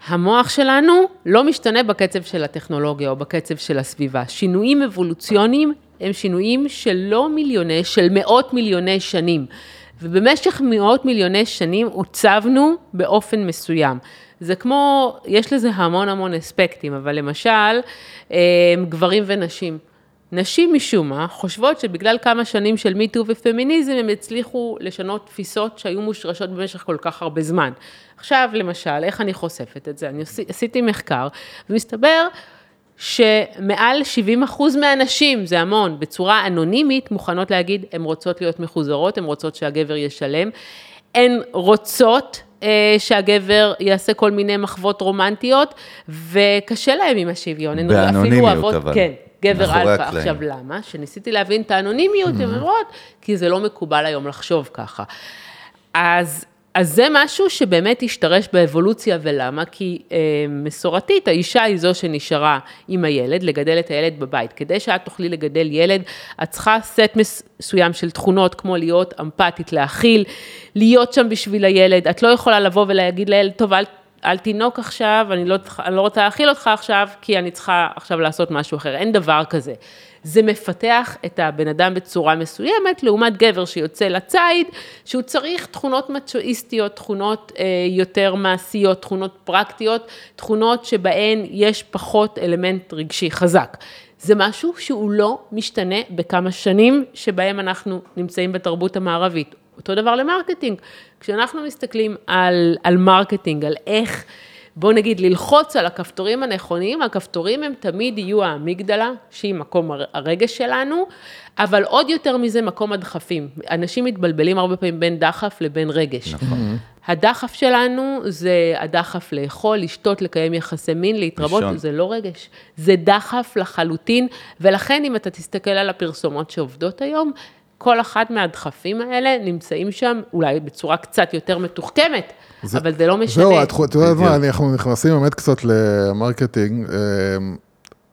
המוח שלנו לא משתנה בקצב של הטכנולוגיה או בקצב של הסביבה. שינויים אבולוציוניים הם שינויים של לא מיליוני, של מאות מיליוני שנים. ובמשך מאות מיליוני שנים עוצבנו באופן מסוים. זה כמו, יש לזה המון המון אספקטים, אבל למשל, אה, גברים ונשים. נשים משום מה חושבות שבגלל כמה שנים של מיטו ופמיניזם הם הצליחו לשנות תפיסות שהיו מושרשות במשך כל כך הרבה זמן. עכשיו למשל, איך אני חושפת את זה? אני עשי- עשיתי מחקר ומסתבר שמעל 70 אחוז מהנשים, זה המון, בצורה אנונימית מוכנות להגיד, הן רוצות להיות מחוזרות, הן רוצות שהגבר ישלם, הן רוצות אה, שהגבר יעשה כל מיני מחוות רומנטיות, וקשה להם עם השוויון. הן אפילו אוהבות- אבל. כן, גבר אלפא. עכשיו, למה? שניסיתי להבין את האנונימיות, הן אומרות, כי זה לא מקובל היום לחשוב ככה. אז, אז זה משהו שבאמת השתרש באבולוציה, ולמה? כי אה, מסורתית, האישה היא זו שנשארה עם הילד, לגדל את הילד בבית. כדי שאת תוכלי לגדל ילד, את צריכה סט מסוים של תכונות, כמו להיות אמפתית, להכיל, להיות שם בשביל הילד. את לא יכולה לבוא ולהגיד לילד, טוב, אל... אל תינוק עכשיו, אני לא, אני לא רוצה להאכיל אותך עכשיו, כי אני צריכה עכשיו לעשות משהו אחר. אין דבר כזה. זה מפתח את הבן אדם בצורה מסוימת, לעומת גבר שיוצא לציד, שהוא צריך תכונות מצ'ואיסטיות, תכונות אה, יותר מעשיות, תכונות פרקטיות, תכונות שבהן יש פחות אלמנט רגשי חזק. זה משהו שהוא לא משתנה בכמה שנים שבהם אנחנו נמצאים בתרבות המערבית. אותו דבר ל marketing. כשאנחנו מסתכלים על, על marketing, על איך, בוא נגיד, ללחוץ על הכפתורים הנכונים, הכפתורים הם תמיד יהיו האמיגדלה, שהיא מקום הר- הרגש שלנו, אבל עוד יותר מזה מקום הדחפים. אנשים מתבלבלים הרבה פעמים בין דחף לבין רגש. נכון. הדחף שלנו זה הדחף לאכול, לשתות, לקיים יחסי מין, להתרבות, לישון. זה לא רגש, זה דחף לחלוטין, ולכן אם אתה תסתכל על הפרסומות שעובדות היום, כל אחד מהדחפים האלה נמצאים שם, אולי בצורה קצת יותר מתוחכמת, אבל זה לא משנה. זהו, את יודעת מה. אנחנו נכנסים באמת קצת ל marketing. אמ,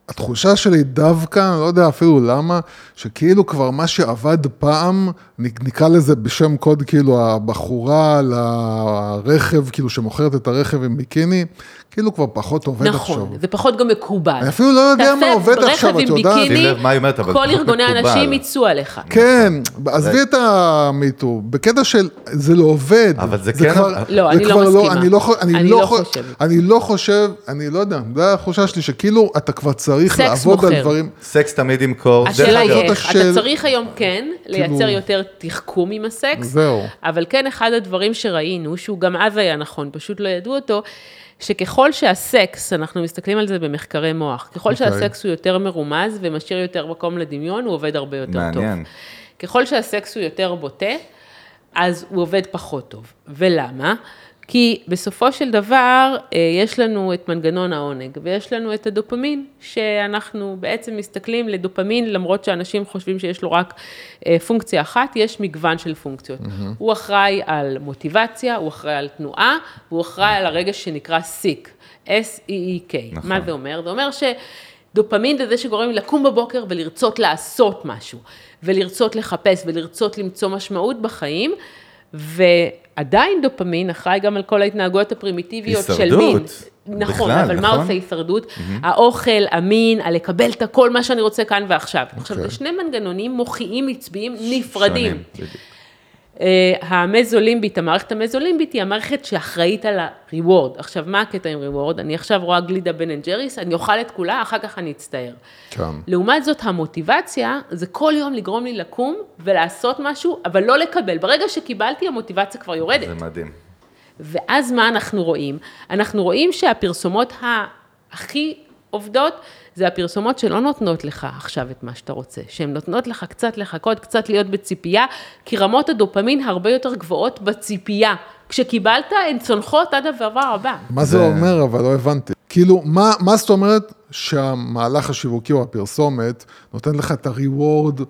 התחושה שלי דווקא, אני לא יודע אפילו למה, שכאילו כבר מה שעבד פעם, נקרא לזה בשם קוד, כאילו הבחורה לרכב, כאילו שמוכרת את הרכב עם ביקיני, כאילו כבר פחות עובד עכשיו. נכון, זה פחות גם מקובל. אני אפילו לא יודע מה עובד עכשיו, את יודעת. תעשה רכב עם שים לב מה היא אומרת, אבל כל פחות ארגוני מקובל. הנשים יצאו עליך. כן, עזבי את המיטו, בקטע של זה לא עובד. אבל זה כן- כבר- לא, זה אני לא כבר מסכימה. אני לא, אני אני לא, לא חו- חושבת. אני לא חושב, אני לא יודע, זו התחושה שלי, שכאילו אתה כבר צריך לעבוד על מוכר. דברים... סקס תמיד ימכור. השאלה היא איך, אתה צריך היום כן לייצר כאילו- יותר תחכום עם הסקס, זהו. אבל כן אחד הדברים שראינו, שהוא גם אז היה נכון, פשוט לא ידעו אותו, שככל שהסקס, אנחנו מסתכלים על זה במחקרי מוח, ככל אוקיי. שהסקס הוא יותר מרומז ומשאיר יותר מקום לדמיון, הוא עובד הרבה יותר טוב. מעניין. ככל שהסקס הוא יותר בוטה, אז הוא עובד פחות טוב. ולמה? כי בסופו של דבר, אה, יש לנו את מנגנון העונג, ויש לנו את הדופמין, שאנחנו בעצם מסתכלים לדופמין, למרות שאנשים חושבים שיש לו רק אה, פונקציה אחת, יש מגוון של פונקציות. הוא אחראי על מוטיבציה, הוא אחראי על תנועה, והוא אחראי על הרגש שנקרא סיק, S-E-E-K. נכון. מה זה אומר? זה אומר ש... דופמין זה זה שגורם לקום בבוקר ולרצות לעשות משהו, ולרצות לחפש ולרצות למצוא משמעות בחיים, ועדיין דופמין אחראי גם על כל ההתנהגויות הפרימיטיביות של הישרדות, מין. נכון, בכלל, אבל מה נכון? עושה הישרדות? האוכל, המין, הלקבל את הכל מה שאני רוצה כאן ועכשיו. עכשיו, אוקיי. זה שני מנגנונים מוחיים עצביים נפרדים. שונים, המזולימבית, המערכת המזולימבית היא המערכת שאחראית על ה-reward. עכשיו, מה הקטע עם reward? אני עכשיו רואה גלידה בן אנד ג'ריס, אני אוכל את כולה, אחר כך אני אצטער. כן. לעומת זאת, המוטיבציה זה כל יום לגרום לי לקום ולעשות משהו, אבל לא לקבל. ברגע שקיבלתי, המוטיבציה כבר יורדת. זה מדהים. ואז מה אנחנו רואים? אנחנו רואים שהפרסומות הכי עובדות, זה הפרסומות שלא נותנות לך עכשיו את מה שאתה רוצה, שהן נותנות לך קצת לחכות, קצת להיות בציפייה, כי רמות הדופמין הרבה יותר גבוהות בציפייה. כשקיבלת, הן צונחות עד הדבר הבא. מה זה אומר, אבל לא הבנתי. כאילו, מה, מה זאת אומרת שהמהלך השיווקי או הפרסומת נותן לך את ה-reward,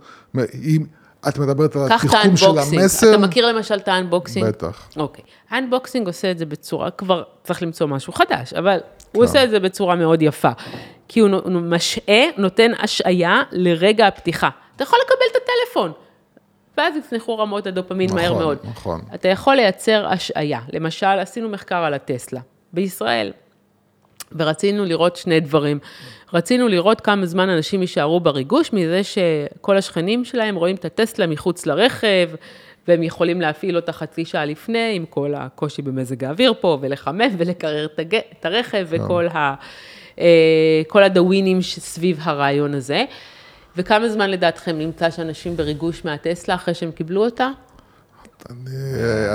אם את מדברת על התחכום של. המסר? אתה מכיר למשל את האנבוקסינג? בטח. אוקיי. האנבוקסינג עושה את זה בצורה, כבר צריך למצוא משהו חדש, אבל הוא עושה את זה בצורה מאוד יפה. כי הוא משעה, נותן השעיה לרגע הפתיחה. אתה יכול לקבל את הטלפון, ואז יצנחו רמות הדופמין מהר נכון, מאוד. נכון. אתה יכול לייצר השעיה. למשל, עשינו מחקר על הטסלה בישראל, ורצינו לראות שני דברים. רצינו לראות כמה זמן אנשים יישארו בריגוש מזה שכל השכנים שלהם רואים את הטסלה מחוץ לרכב, והם יכולים להפעיל אותה חצי שעה לפני, עם כל הקושי במזג האוויר פה, ולחמם ולקרר את הרכב, וכל ה... אה, כל הדאווינים שסביב הרעיון הזה. וכמה זמן לדעתכם נמצא שאנשים בריגוש מהטסלה אחרי שהם קיבלו אותה? אני...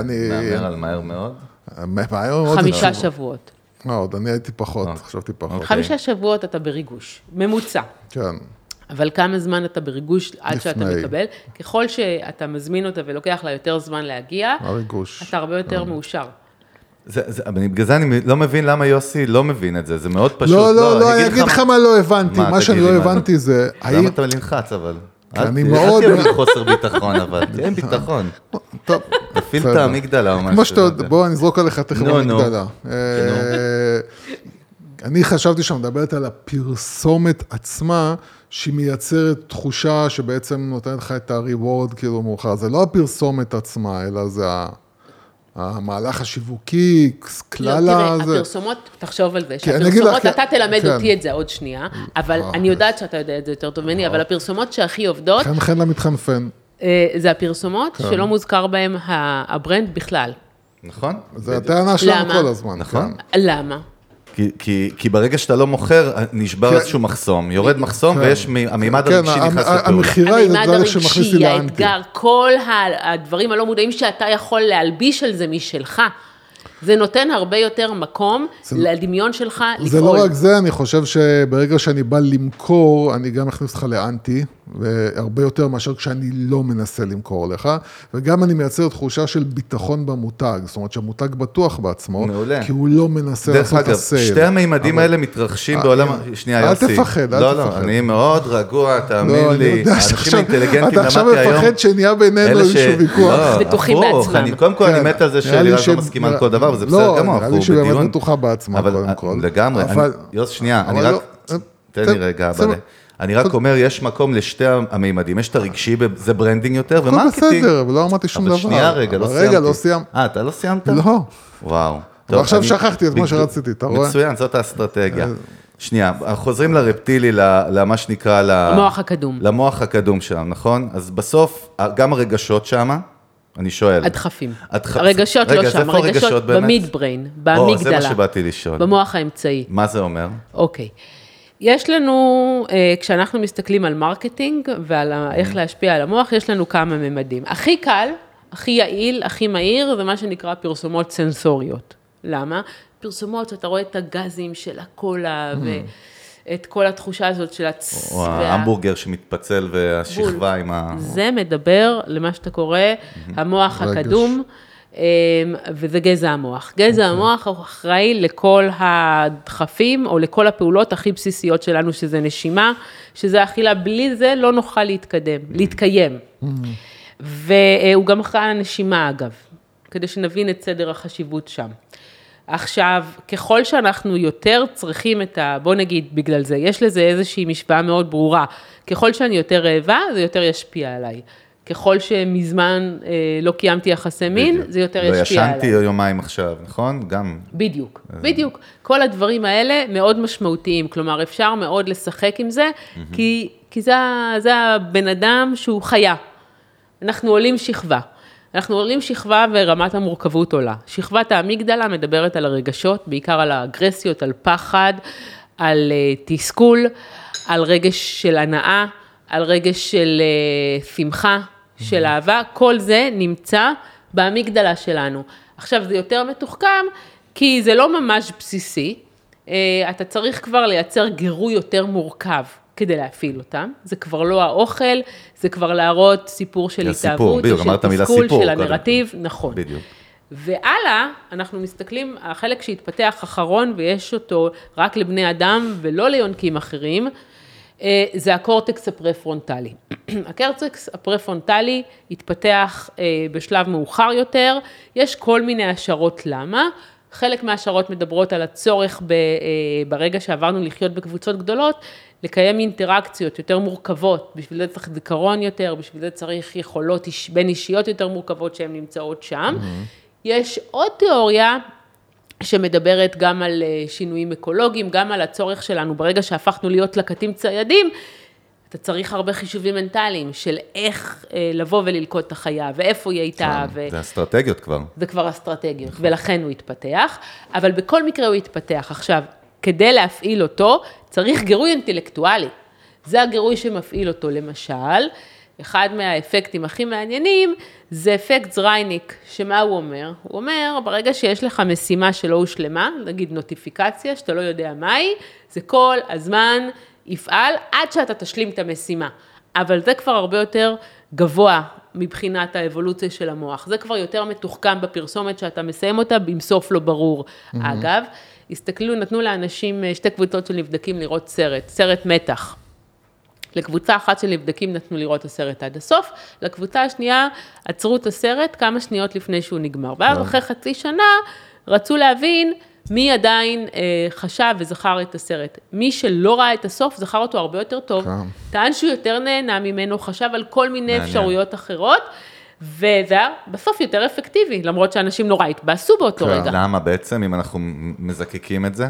אני... מהמר על מהר מאוד. מהר מאוד חמישה. שבועות. אה, עוד אני הייתי פחות, חשבתי פחות. אוקיי. חמישה שבועות אתה בריגוש, ממוצע. כן. אבל כמה זמן אתה בריגוש עד שאתה. מקבל? ככל שאתה מזמין אותה ולוקח לה יותר זמן להגיע, הריגוש. אתה הרבה יותר מאושר. זה, בגלל זה אני לא מבין למה יוסי לא מבין את זה, זה מאוד פשוט. לא, לא, לא, אני אגיד לך מה לא הבנתי. מה, שאני לא הבנתי זה. למה אתה נלחץ אבל? אני מאוד- אל תהיה בחוסר ביטחון אבל, תהיה עם ביטחון. טוב, תפעיל את. האמיגדלה או משהו. כמו שאתה לא. בוא נזרוק עליך תכף נו. המגדלה. אה, אני חשבתי שאת מדברת על הפרסומת עצמה, שהיא מייצרת תחושה שבעצם נותנת לך את ה-reward כאילו מאוחר. זה לא הפרסומת עצמה, אלא זה ה- המהלך השיווקי, כלל לא, תראה. הפרסומות, תחשוב על זה, כי אני אגיד לך, שהפרסומות, אתה תלמד כן. אותי את זה עוד שנייה, אבל אני יודעת שאתה יודע את זה יותר טוב ממני, אבל הפרסומות שהכי עובדות, חן חן למתחנפן. אה, זה הפרסומות כן. שלא מוזכר בהן ה- ה brand בכלל. נכון? זה הטענה שלנו? כל הזמן. נכון. כן. למה? כי, כי, כי ברגע שאתה לא מוכר, נשבר כן. איזשהו מחסום, יורד מחסום כן. ויש מ- המימד כן, הרגשי נכנס לפעולה. המכירה היא המימד דבר שמכניס הרגשי, לאנטי. האתגר, כל הדברים הלא מודעים שאתה יכול להלביש על זה משלך. זה נותן הרבה יותר מקום לדמיון שלך לפעול. זה לא רק זה, אני חושב שברגע שאני בא למכור, אני גם אכניס אותך לאנטי, והרבה יותר מאשר כשאני לא מנסה למכור לך, וגם אני מייצר תחושה של ביטחון במותג, זאת אומרת שהמותג בטוח בעצמו, מעולה. כי הוא לא מנסה דרך לעשות את אגב, הסייל. שתי המימדים האלה מתרחשים בעולם... שנייה, אל יוסי. תפחד, אל לא, תפחד. לא, אני מאוד רגוע, תאמין לא, אני לי. יודע האנשים שעכשיו, האינטליגנטים אתה עכשיו למדתי היום... מפחד שנהיה בינינו איזשהו ויכוח. לא, בטוחים בעצמם. אני- קודם כל, אני כן, מת על זה שלירז לא מסכימה על כל דבר, וזה לא, בסדר גמור, נראה לי אנחנו שהיא באמת בדיון. בטוחה בעצמה, אבל קודם אה, כל. לגמרי, אבל- אני- יוס, שנייה, אני אבל רק... לא- תן לי רגע. אבל... אני רק אומר, יש מקום לשתי המימדים, יש את הרגשי, זה branding יותר, הכל ו marketing. בסדר, אבל לא אמרתי שום דבר. אבל שנייה רגע, לא אבל סיימתי. רגע, לא סיימת. אה, אתה לא סיימת? לא. וואו. אבל עכשיו אני- שכחתי את מה שרציתי, אתה רואה? מצוין, זאת האסטרטגיה. שנייה, אנחנו חוזרים לרפטילי, ל- למה שנקרא, ל- המוח הקדום. למוח הקדום שם, נכון? אז בסוף, גם הרגשות שם, אני שואל. הדחפים. הדח- הרגשות רגע, לא שם, הרגשות? ב mid brain, או, זה באמיגדלה. מה שבאתי לשאול. במוח האמצעי. מה זה אומר? אוקיי. יש לנו, אה, כשאנחנו מסתכלים על marketing ועל איך להשפיע על המוח, יש לנו כמה ממדים. הכי קל, הכי יעיל, הכי מהיר, זה מה שנקרא פרסומות סנסוריות. למה? פרסומות שאתה רואה את הגזים של הקולה ואת כל התחושה הזאת של הצ... או וה- ההמבורגר שמתפצל והשכבה עם ה... זה מדבר למה שאתה קורא המוח רגש. הקדום, אמ, וזה גזע המוח. גזע המוח הוא אחראי לכל הדחפים או לכל הפעולות הכי בסיסיות שלנו, שזה נשימה, שזה אכילה. בלי זה לא נוכל להתקדם, להתקיים. והוא גם אחראי על הנשימה אגב, כדי שנבין את סדר החשיבות שם. עכשיו, ככל שאנחנו יותר צריכים את ה... בוא נגיד, בגלל זה, יש לזה איזושהי משוואה מאוד ברורה. ככל שאני יותר רעבה, זה יותר ישפיע עליי. ככל שמזמן אה, לא קיימתי יחסי מין, בדיוק. זה יותר לא ישפיע עליי. ישנתי יומיים עכשיו, נכון? גם. בדיוק, בדיוק. כל הדברים האלה מאוד משמעותיים, כלומר, אפשר מאוד לשחק עם זה, כי, כי זה, זה הבן אדם שהוא חיה. אנחנו עולים שכבה. אנחנו עולים שכבה ורמת המורכבות עולה. שכבת האמיגדלה מדברת על הרגשות, בעיקר על האגרסיות, על פחד, על אה, תסכול, על רגש של הנאה, על רגש של אה, שמחה, של אהבה, כל זה נמצא באמיגדלה שלנו. עכשיו, זה יותר מתוחכם, כי זה לא ממש בסיסי, אה, אתה צריך כבר לייצר גירוי יותר מורכב כדי להפעיל אותם. זה כבר לא האוכל, זה כבר להראות סיפור של התאהבות, של תסכול, של קודם. הנרטיב, נכון. בדיוק. והלאה, אנחנו מסתכלים, החלק שהתפתח אחרון, ויש אותו רק לבני אדם ולא ליונקים אחרים, אה, זה הקורטקס הפרפרונטלי. הקורטקס הפרפרונטלי התפתח אה, בשלב מאוחר יותר, יש כל מיני השערות למה. חלק מההשערות מדברות על הצורך ב, אה, ברגע שעברנו לחיות בקבוצות גדולות, לקיים אינטראקציות יותר מורכבות, בשביל זה צריך זיכרון יותר, בשביל זה צריך יכולות איש, בין אישיות יותר מורכבות שהן נמצאות שם. יש עוד תיאוריה שמדברת גם על אה, שינויים אקולוגיים, גם על הצורך שלנו, ברגע שהפכנו להיות לקטים ציידים, אתה צריך הרבה חישובים מנטליים של איך אה, לבוא וללכוד את החיה, ואיפה היא הייתה, ו... זה אסטרטגיות כבר. זה כבר אסטרטגיות, ולכן הוא התפתח, אבל בכל מקרה הוא התפתח. עכשיו, כדי להפעיל אותו, צריך גירוי אינטלקטואלי. זה הגירוי שמפעיל אותו. למשל, אחד מהאפקטים הכי מעניינים זה אפקט זרייניק, שמה הוא אומר? הוא אומר, ברגע שיש לך משימה שלא הושלמה, נגיד נוטיפיקציה שאתה לא יודע מהי, זה כל הזמן יפעל עד שאתה תשלים את המשימה. אבל זה כבר הרבה יותר גבוה מבחינת האבולוציה של המוח. זה כבר יותר מתוחכם בפרסומת שאתה מסיים אותה עם סוף לא ברור. Mm-hmm. אגב, הסתכלו, נתנו לאנשים אה, שתי קבוצות של נבדקים לראות סרט, סרט מתח. לקבוצה אחת של נבדקים נתנו לראות את הסרט עד הסוף, לקבוצה השנייה עצרו את הסרט כמה שניות לפני שהוא נגמר. ואז אחרי חצי שנה רצו להבין מי עדיין אה, חשב וזכר את הסרט. מי שלא ראה את הסוף, זכר אותו הרבה יותר טוב, כן. טען שהוא יותר נהנה ממנו, חשב על כל מיני. אפשרויות אחרות, וזה היה בסוף יותר אפקטיבי, למרות שאנשים נורא התבאסו באותו כן. רגע. למה בעצם, אם אנחנו מזקקים את זה?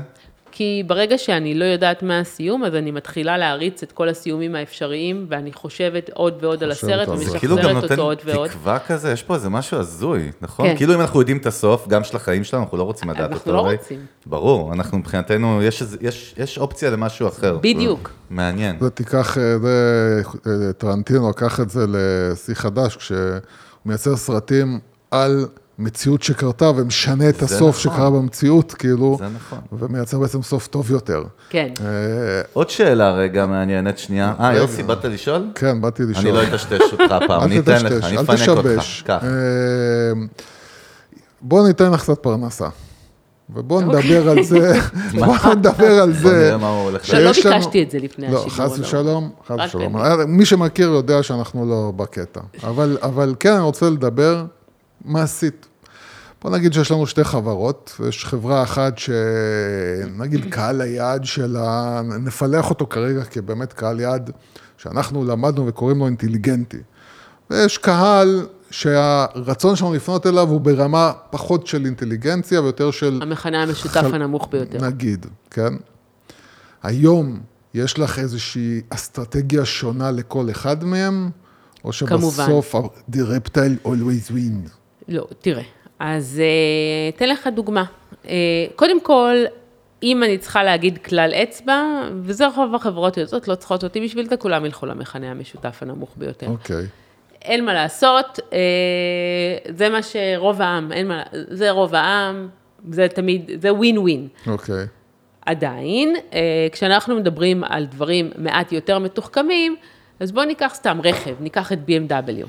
כי ברגע שאני לא יודעת מה הסיום, אז אני מתחילה להריץ את כל הסיומים האפשריים, ואני חושבת עוד ועוד על הסרט, על זה. זה כאילו גם ומשחזרת אותו עוד נותן ועוד. תקווה כזה, יש פה איזה משהו הזוי, נכון? כן. כאילו אם אנחנו יודעים את הסוף, גם של החיים שלנו, אנחנו לא רוצים לדעת אנחנו אותו. לא הרי. רוצים. ברור, אנחנו מבחינתנו, יש יש יש אופציה למשהו אחר. בדיוק. מעניין. זה תיקח, אה, זה, אה, טרנטינו לקח את זה לשיא חדש, כשהוא מייצר סרטים על מציאות שקרתה ומשנה את הסוף נכון. שקרה במציאות, כאילו, זה נכון. ומייצר בעצם סוף טוב יותר. כן. אה, עוד שאלה רגע מעניינת שנייה. אה, יוסי, באת לשאול? כן, באתי לשאול. אני לא אטשטש אותך הפעם, אל אני אתן לך, אני אל אפנק אותך. תשבש. קח. אה, בוא ניתן לך קצת פרנסה. ובוא אוקיי. נדבר על זה, בוא נדבר על זה. לא, לא לנו- ביקשתי את זה לפני לא, השידור. חס לא. ושלום, חס ושלום. מי שמכיר יודע שאנחנו לא בקטע. אבל, אבל כן, אני רוצה לדבר מעשית. בוא נגיד שיש לנו שתי חברות, ויש חברה אחת שנגיד קהל היעד שלה, נפלח אותו כרגע כבאמת קהל יעד שאנחנו למדנו וקוראים לו אינטליגנטי. ויש קהל שהרצון שלנו לפנות אליו הוא ברמה פחות של אינטליגנציה ויותר של... המכנה המשותף חל- הנמוך ביותר. נגיד, כן? היום יש לך איזושהי אסטרטגיה שונה לכל אחד מהם, או כמובן. שבסוף the reptile always win. לא, תראה, אז אה, אתן לך דוגמה. אה, קודם כל, אם אני צריכה להגיד כלל אצבע, וזה רוב החברות יוצאות, לא צריכות אותי בשביל זה, כולם ילכו למכנה המשותף הנמוך ביותר. אוקיי. אין מה לעשות, אה, זה מה שרוב העם, אין מה, זה רוב העם, זה תמיד, זה ווין ווין. אוקיי. עדיין, אה, כשאנחנו מדברים על דברים מעט יותר מתוחכמים, אז בואו ניקח סתם רכב, ניקח את BMW.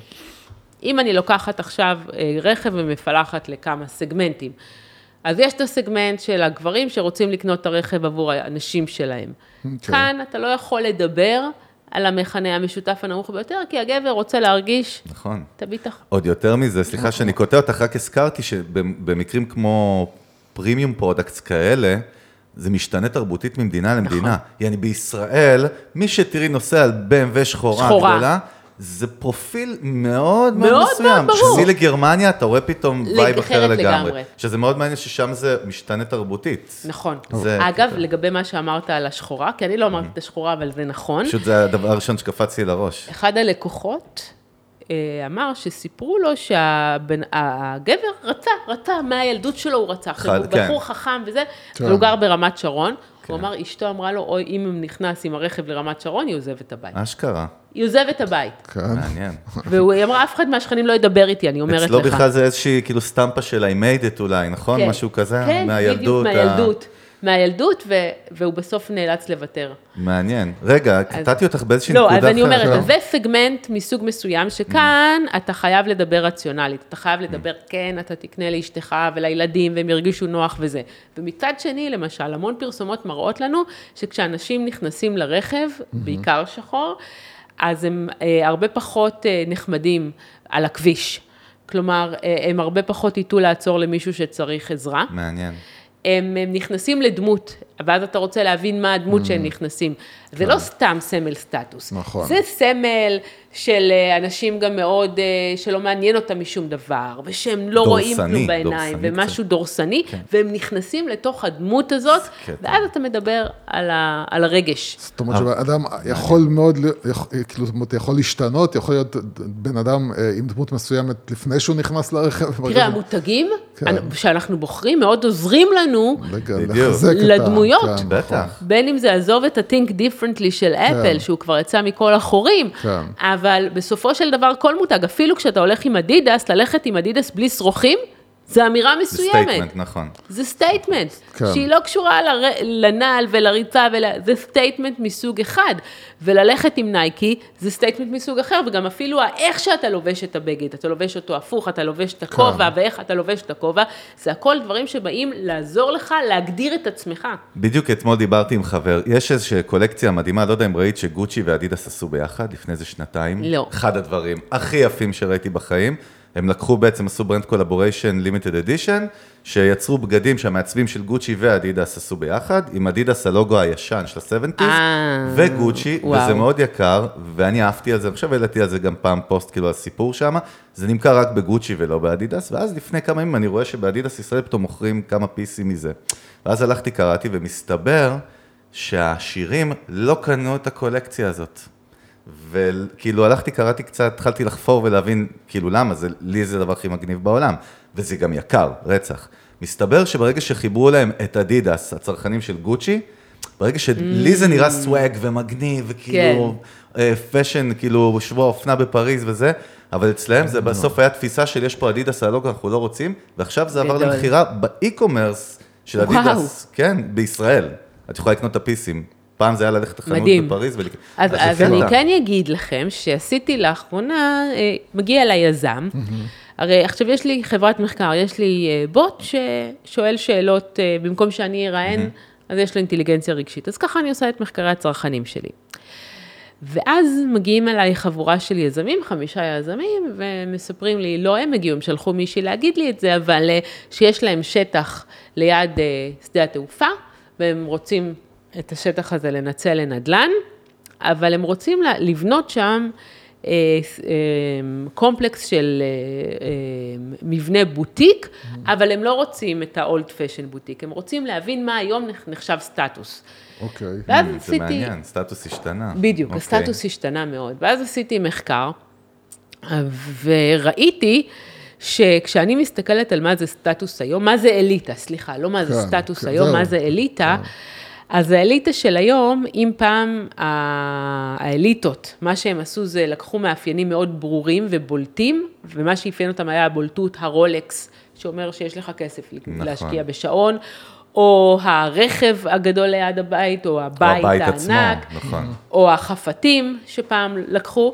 אם אני לוקחת עכשיו אה, רכב ומפלחת לכמה סגמנטים, אז יש את הסגמנט של הגברים שרוצים לקנות את הרכב עבור הנשים שלהם. אוקיי. כאן אתה לא יכול לדבר על המכנה המשותף הנמוך ביותר, כי הגבר רוצה להרגיש נכון. את הביטחון. עוד יותר מזה, סליחה שאני קוטע אותך, רק הזכרתי שבמקרים כמו premium products כאלה, זה משתנה תרבותית ממדינה למדינה. נכון. יעני בישראל, מי שתראי נוסע על BMW שחורה, שחורה. גדולה, זה פרופיל מאוד מאוד מאוד מסוים. מאוד ברור. כשתיסעי לגרמניה, אתה רואה פתאום vibe אחר לגמרי. לגמרי. שזה מאוד מעניין ששם זה משתנה תרבותית. נכון. זה אגב. לגבי מה שאמרת על השחורה, כי אני לא אמרתי את השחורה, אבל זה נכון. פשוט זה הדבר הראשון שקפץ לי לראש. אחד הלקוחות אה, אמר שסיפרו לו שהגבר רצה, רצה, מהילדות שלו הוא רצה. עכשיו, חד- הוא כן. בחור חכם וזה, כן. והוא גר ברמת שרון. כן. הוא אמר, אשתו אמרה לו, אוי, אם הוא נכנס עם הרכב לרמת שרון, היא עוזבת את הבית. אשכרה, היא עוזבת את הבית. כן. מעניין. והוא אמרה, אף אחד מהשכנים לא ידבר איתי, אני אומרת לך. אצלו בכלל זה איזושהי כאילו סטמפה של I made it אולי, נכון? כן. משהו כזה? כן, מהילדות. בדיוק, ה- מהילדות. ו- והוא בסוף נאלץ לוותר. מעניין. רגע, קטעתי אותך באיזושהי לא, נקודה אז אני אומרת, אחרת. אז זה סגמנט מסוג מסוים, שכאן אתה חייב לדבר רציונלית. אתה חייב לדבר, כן, אתה תקנה לאשתך ולילדים, והם ירגישו נוח וזה. ומצד שני, למשל, המון פרסומות מראות לנו, שכשאנשים נכנסים לרכב, בעיקר שחור, אז הם אה, הרבה פחות אה, נחמדים על הכביש. כלומר, אה, הם הרבה פחות ייטו לעצור למישהו שצריך עזרה. מעניין. הם, נכנסים לדמות, ואז אתה רוצה להבין מה הדמות שהם נכנסים. זה לא סתם סמל סטטוס. נכון. זה סמל של אה, אנשים גם מאוד, אה, שלא מעניין אותם משום דבר, ושהם לא רואים דורסני, כלום בעיניים, דורסני ומשהו קצת. דורסני, והם נכנסים לתוך הדמות הזאת, קטע. ואז אתה מדבר על, ה, על הרגש. זאת אומרת שאדם יכול מאוד, יכול- כאילו, זאת אומרת, יכול להשתנות, יכול להיות בן אדם אה, עם דמות מסוימת לפני שהוא נכנס לרכב. תראה, המותגים כן. שאנחנו בוחרים מאוד עוזרים לנו, רגע, לדמויות. כן, נכון. בטח. בין אם זה עזוב את ה-think differently של אפל, שהוא כבר יצא מכל החורים, כן. אבל בסופו של דבר כל מותג, אפילו כשאתה הולך עם אדידס, ללכת עם אדידס בלי שרוכים, זה אמירה זה מסוימת. statement, נכון. זה statement, כן. שהיא לא קשורה לר... לנעל ולריצה, ול... זה statement מסוג אחד. וללכת עם נייקי זה statement מסוג אחר, וגם אפילו איך שאתה לובש את הבגד, אתה לובש אותו הפוך, אתה לובש את הכובע, ואיך אתה לובש את הכובע, זה הכל דברים שבאים לעזור לך להגדיר את עצמך. בדיוק אתמול דיברתי עם חבר, יש איזושהי קולקציה מדהימה, לא יודע אם ראית שגוצ'י ואדידס עשו ביחד לפני איזה שנתיים. לא. אחד הדברים הכי יפים שראיתי בחיים. הם לקחו בעצם, עשו brand collaboration limited edition, שיצרו בגדים שהמעצבים של גוצ'י ואדידס עשו ביחד, עם אדידס הלוגו הישן של ה-70's, אה, וגוצ'י, וואו. וזה מאוד יקר, ואני אהבתי על זה, עכשיו העליתי על זה גם פעם פוסט, כאילו, על סיפור שם, זה נמכר רק בגוצ'י ולא באדידס, ואז לפני כמה ימים אני רואה שבאדידס ישראל פתאום מוכרים כמה פיסים מזה. ואז הלכתי, קראתי, ומסתבר שהעשירים לא קנו את הקולקציה הזאת. וכאילו הלכתי, קראתי קצת, התחלתי לחפור ולהבין, כאילו למה, זה, לי זה הדבר הכי מגניב בעולם, וזה גם יקר, רצח. מסתבר שברגע שחיברו להם את אדידס, הצרכנים של גוצ'י, ברגע שלי זה נראה swag ומגניב, וכאילו, אה, fashion, כאילו, שבוע אופנה בפריז וזה, אבל אצלהם זה בסוף היה תפיסה של יש פה אדידס על הלוגו, אנחנו לא רוצים, ועכשיו זה עבר. למכירה ב e-commerce של. אדידס, כן, בישראל. את יכולה לקנות את הפיסים. פעם זה היה ללכת לחנות מדהים. בפריז ולקנות. אז, זה אז אני. כן אגיד לכם שעשיתי לאחרונה, אה, מגיע אליי יזם, הרי עכשיו יש לי חברת מחקר, יש לי אה, בוט ששואל שאלות, אה, במקום שאני אראיין, אז יש לו אינטליגנציה רגשית. אז ככה אני עושה את מחקרי הצרכנים שלי. ואז מגיעים אליי חבורה של יזמים, חמישה יזמים, ומספרים לי, לא הם הגיעו, הם שלחו מישהי להגיד לי את זה, אבל שיש להם שטח ליד שדה התעופה, והם רוצים את השטח הזה לנצל לנדל"ן, אבל הם רוצים לבנות שם אה, אה, קומפלקס של אה, אה, מבנה בוטיק, אבל הם לא רוצים את ה-old fashion בוטיק, הם רוצים להבין מה היום נח- נחשב סטטוס. אוקיי. ואז זה עשיתי... מעניין, סטטוס השתנה. בדיוק, אוקיי. הסטטוס השתנה מאוד. ואז עשיתי מחקר, וראיתי שכשאני מסתכלת על מה זה סטטוס היום, מה זה אליטה, סליחה, לא מה זה כן, סטטוס כן, היום, זהו. מה זה אליטה, אז האליטה של היום, אם פעם האליטות, מה שהם עשו זה לקחו מאפיינים מאוד ברורים ובולטים, ומה שאפיין אותם היה הבולטות, הרולקס, שאומר שיש לך כסף נכון. להשקיע בשעון, או הרכב הגדול ליד הבית, או הבית הבית עצמו, הענק, נכון. או החפתים שפעם לקחו.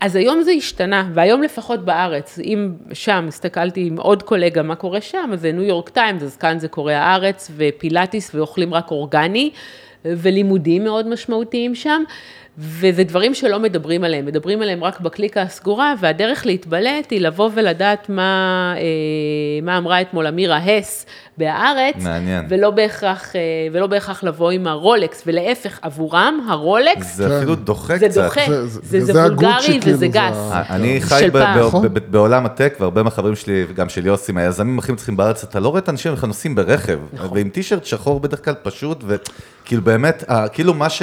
אז היום זה השתנה, והיום לפחות בארץ, אם שם הסתכלתי עם עוד קולגה מה קורה שם, אז זה ניו יורק טיימס, אז כאן זה קורה הארץ, ופילאטיס, ואוכלים רק אורגני, ולימודים מאוד משמעותיים שם, וזה דברים שלא מדברים עליהם, מדברים עליהם רק בקליקה הסגורה, והדרך להתבלט היא לבוא ולדעת מה, אה, מה אמרה אתמול אמירה הס בהארץ, מעניין. ולא בהכרח, אה, ולא בהכרח לבוא עם הרולקס, ולהפך, עבורם הרולקס זה אפילו דוחה זה קצת. דוחה, זה- זה, זה- זה, זה וולגרי כאילו, וזה זה גס. אני של חי ב-. ב- נכון. ב- בעולם הטק, והרבה מהחברים שלי, וגם של יוסי, מהיזמים הכי מצליחים בארץ, אתה לא רואה את האנשים נוסעים ברכב, נכון. ועם טישרט שחור בדרך כלל פשוט, וכאילו באמת, כאילו מה ש...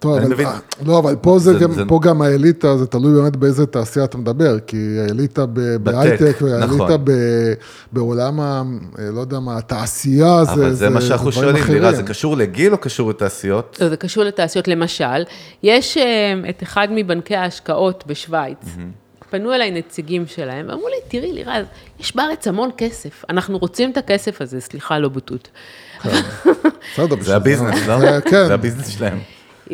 טוב, אני אבל, מבין. לא, אבל פה, זה, זה- גם, זה- פה גם האליטה, זה תלוי באמת באיזה תעשייה אתה מדבר, כי האליטה ב- בהייטק, והאליטה נכון. ב- בעולם, ה, לא יודע מה, התעשייה, זה, אבל זה מה שאנחנו שואלים. דירה, זה קשור לגיל או קשור לתעשיות? לא, זה קשור לתעשיות, למשל, יש אה, את אחד מבנקי ההשקעות בשוויץ. פנו אליי נציגים שלהם, ואמרו לי, תראי, לירז, יש בארץ המון כסף, אנחנו רוצים את הכסף הזה, סליחה, לא בוטות. בסדר, זה הביזנס, לא? זה- כן. זה הביזנס שלהם.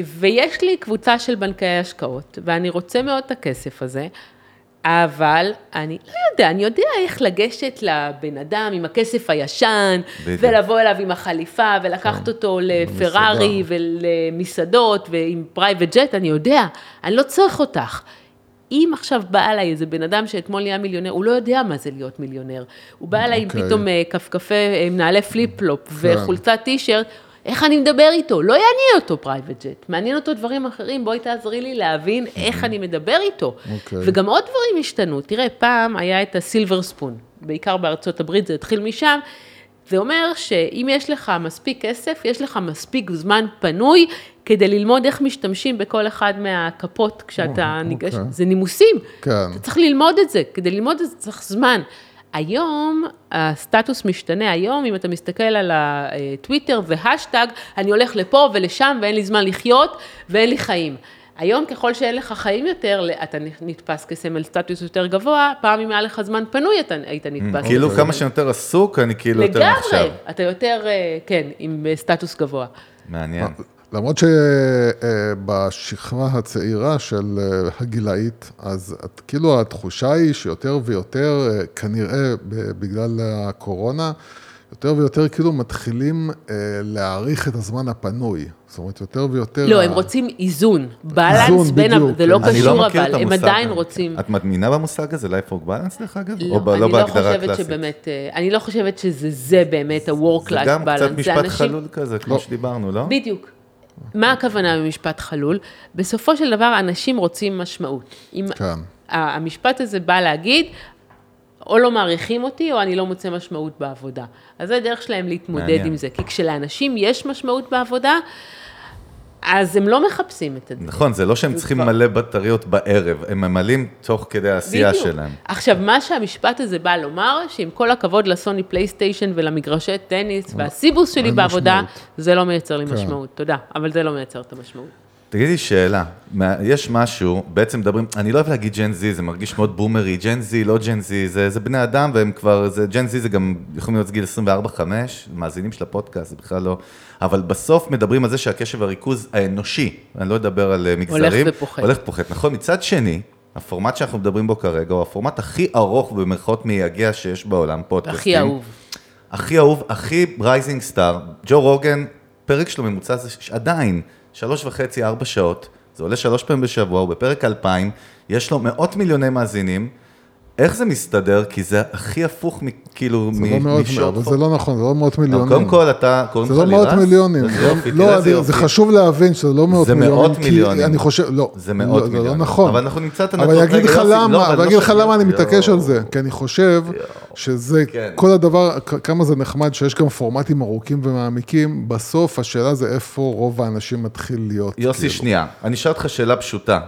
ויש לי קבוצה של בנקי השקעות, ואני רוצה מאוד את הכסף הזה, אבל אני לא יודע, אני יודע איך לגשת לבן אדם עם הכסף הישן, בדיוק. ולבוא אליו עם החליפה, ולקחת אותו לפרארי ולמסעדות, ועם private jet, אני יודע, אני לא צריך אותך. אם עכשיו בא אליי איזה בן אדם שאתמול נהיה מיליונר, הוא לא יודע מה זה להיות מיליונר. הוא בא אליי עם אוקיי. פתאום אה, כפכפי, אה, מנהלי flip-flop וחולצת טישרט, איך אני מדבר איתו? לא יעניין אותו private jet, מעניין אותו דברים אחרים, בואי תעזרי לי להבין איך אני מדבר איתו. אוקיי. וגם עוד דברים השתנו. תראה, פעם היה את ה silver spoon, בעיקר בארצות הברית, זה התחיל משם. זה אומר שאם יש לך מספיק כסף, יש לך מספיק זמן פנוי כדי ללמוד איך משתמשים בכל אחד מהכפות כשאתה ניגש, אוקיי. זה נימוסים. כן. אתה צריך ללמוד את זה, כדי ללמוד את זה צריך זמן. היום הסטטוס משתנה, היום אם אתה מסתכל על הטוויטר והשטג, אני הולך לפה ולשם ואין לי זמן לחיות ואין לי חיים. היום ככל שאין לך חיים יותר, אתה נתפס כסמל סטטוס יותר גבוה, פעם אם היה לך זמן פנוי אתה היית נתפס. כאילו. כמה שיותר עסוק, אני כאילו יותר לגמרי, נחשב. אתה יותר, אה, כן, עם סטטוס גבוה. מעניין. למרות שבשכבה הצעירה של אה, הגילאית, אז את, כאילו התחושה היא שיותר ויותר, אה, כנראה בגלל הקורונה, יותר ויותר כאילו מתחילים אה, להעריך את הזמן הפנוי. זאת אומרת, יותר ויותר... לא, ה- הם רוצים איזון, בלנס בין, בדיוק, זה לא כן. לא קשור את אבל, הם המושג. עדיין רוצים. את מאמינה במושג הזה, life work balance דרך אגב? לא, או ב- אני לא בהגדרה חושבת הקלאסית? שבאמת, אה, אני לא חושבת שזה זה באמת ה-work זה life גם balance. קצת זה משפט אנשים- חלול כזה, כמו שדיברנו, לא? בדיוק. מה הכוונה במשפט חלול? בסופו של דבר, אנשים רוצים משמעות. אם כן. המשפט הזה בא להגיד, או לא מעריכים אותי, או אני לא מוצא משמעות בעבודה. אז זה הדרך שלהם להתמודד מעניין. עם זה. כי כשלאנשים יש משמעות בעבודה, אז הם לא מחפשים את זה. נכון, זה לא שהם צריכים כבר- למלא בטריות בערב, הם ממלאים תוך כדי העשייה בדיוק. שלהם. עכשיו, מה שהמשפט הזה בא לומר, שעם כל הכבוד לסוני פלייסטיישן ולמגרשי טניס והסיבוס שלי בעבודה, משמעות. זה לא מייצר לי כן. משמעות. תודה, אבל זה לא מייצר את המשמעות. תגידי שאלה, יש משהו, בעצם מדברים, אני לא אוהב להגיד Gen Z, זה מרגיש מאוד בומרי, Gen Z, לא Gen Z, זה, זה בני אדם והם כבר, זה, Gen Z זה גם, יכולים להיות גיל 24-5, מאזינים של הפודקאסט, זה בכלל לא, אבל בסוף מדברים על זה שהקשב והריכוז האנושי, אני לא אדבר על אה, מגזרים, ופוחת. הולך ופוחת, נכון, מצד שני, הפורמט שאנחנו מדברים בו כרגע, הוא הפורמט הכי ארוך במרכאות מייגע שיש בעולם, פודקאסטים. הכי אהוב. הכי אהוב, הכי rising star, ג'ו רוגן, פרק שלו ממוצע זה עדיין, שלוש וחצי, ארבע שעות, זה עולה שלוש פעמים בשבוע, הוא בפרק אלפיים, יש לו מאות מיליוני מאזינים, איך זה מסתדר? כי זה הכי הפוך, מ- כאילו, זה לא מאות, אבל חוק. זה לא נכון, זה לא מאות לא, מיליונים. קודם כל, אתה, קוראים זה לך לא מאות? מיליונים. איזה זה- לא, איזה זה- יופי. זה חשוב להבין שזה לא מאות זה מיליונים. מאות כי מיליונים. אני חושב, לא. זה מאות לא, זה מיליונים. לא נכון. אבל אנחנו נמצא את אבל הנתון. אני אגיד רגע, לך לא, למה, אבל לא אגיד לך למה אני. מתעקש על זה. כי אני חושב שזה, כן. כל הדבר, כמה זה נחמד שיש גם פורמטים ארוכים ומעמיקים, בסוף השאלה זה איפה רוב האנשים מתחיל להיות. יוסי, כאילו. שנייה, אני אשאל אותך שאלה פשוטה.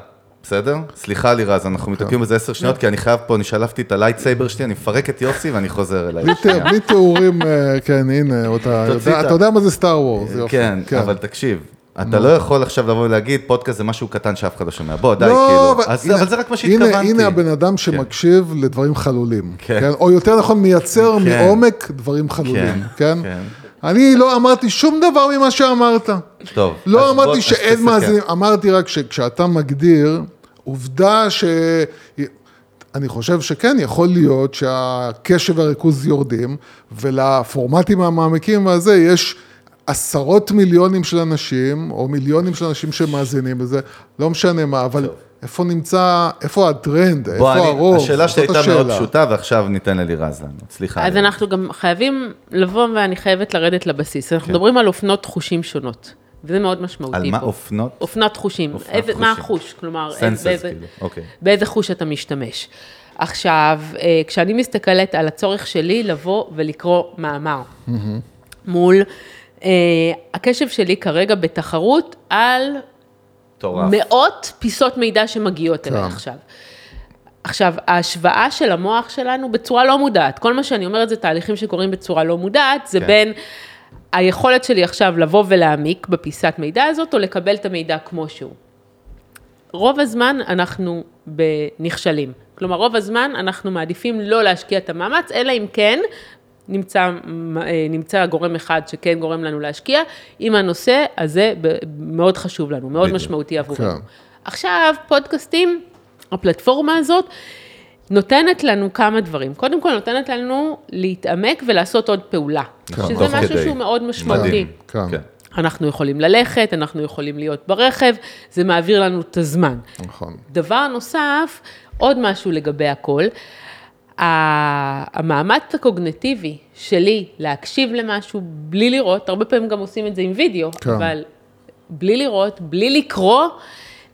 בסדר? סליחה לירז, אנחנו כן. מתעכבים בזה עשר שניות, כי אני חייב פה, אני שלפתי את הלייטסייבר שלי, אני מפרק את יוסי ואני חוזר אליי. בלי תיאור- בלי תיאורים, אה, כן, הנה, אתה יודע- מה זה סטאר וורס, יופי. כן, אבל תקשיב, אתה לא יכול עכשיו לבוא ולהגיד, פודקאסט זה משהו קטן שאף אחד לא שומע. בוא, די, לא, כאילו. אבל זה רק מה שהתכוונתי. הנה הבן אדם שמקשיב לדברים חלולים, כן. כן? או יותר נכון, מייצר כן. מעומק דברים חלולים, כן? אני לא אמרתי שום דבר ממה שאמרת. טוב. לא אמרתי שאין. מאזינים, אמרתי רק שכשאתה מגדיר, עובדה ש... אני חושב שכן, יכול להיות שהקשב והריכוז יורדים, ולפורמטים המעמיקים והזה יש עשרות מיליונים של אנשים, או מיליונים של אנשים שמאזינים לזה, לא משנה מה, אבל איפה נמצא, איפה הטרנד, בוא, איפה אני- הרוב, השאלה שלי הייתה מאוד. פשוטה, ועכשיו ניתן ללירז לענות. סליחה. אז אנחנו גם חייבים לבוא, ואני חייבת לרדת לבסיס. אנחנו מדברים על אופנות חושים שונות, וזה מאוד משמעותי כן. על מה? פה. אופנות? אופנת חושים. אופנת איזה- מה חושים. החוש? כלומר, באיזה- כאילו, אוקיי. באיזה חוש אתה משתמש. עכשיו, אה, כשאני מסתכלת על הצורך שלי לבוא ולקרוא מאמר מול אה, הקשב שלי כרגע בתחרות על מטורף. מאות פיסות מידע שמגיעות אליי כן. עכשיו. עכשיו, ההשוואה של המוח שלנו בצורה לא מודעת, כל מה שאני אומרת זה תהליכים שקורים בצורה לא מודעת, זה כן. בין היכולת שלי עכשיו לבוא ולהעמיק בפיסת מידע הזאת, או לקבל את המידע כמו שהוא. רוב הזמן אנחנו נכשלים. כלומר, רוב הזמן אנחנו מעדיפים לא להשקיע את המאמץ, אלא אם כן נמצא, אה, נמצא גורם אחד שכן גורם לנו להשקיע, אם הנושא הזה ב- מאוד חשוב לנו, מאוד בדיוק. משמעותי עבורנו. כן. עכשיו, פודקאסטים, הפלטפורמה הזאת, נותנת לנו כמה דברים. קודם כל, נותנת לנו להתעמק ולעשות עוד פעולה. נכון, שזה משהו כדי. שהוא מאוד משמעותי. מדהים. כן. כן. אנחנו יכולים ללכת, אנחנו יכולים להיות ברכב, זה מעביר לנו את הזמן. נכון. דבר נוסף, עוד משהו לגבי הקול, המאמץ הקוגניטיבי שלי להקשיב למשהו בלי לראות, הרבה פעמים גם עושים את זה עם וידאו, כן. אבל בלי לראות, בלי לקרוא,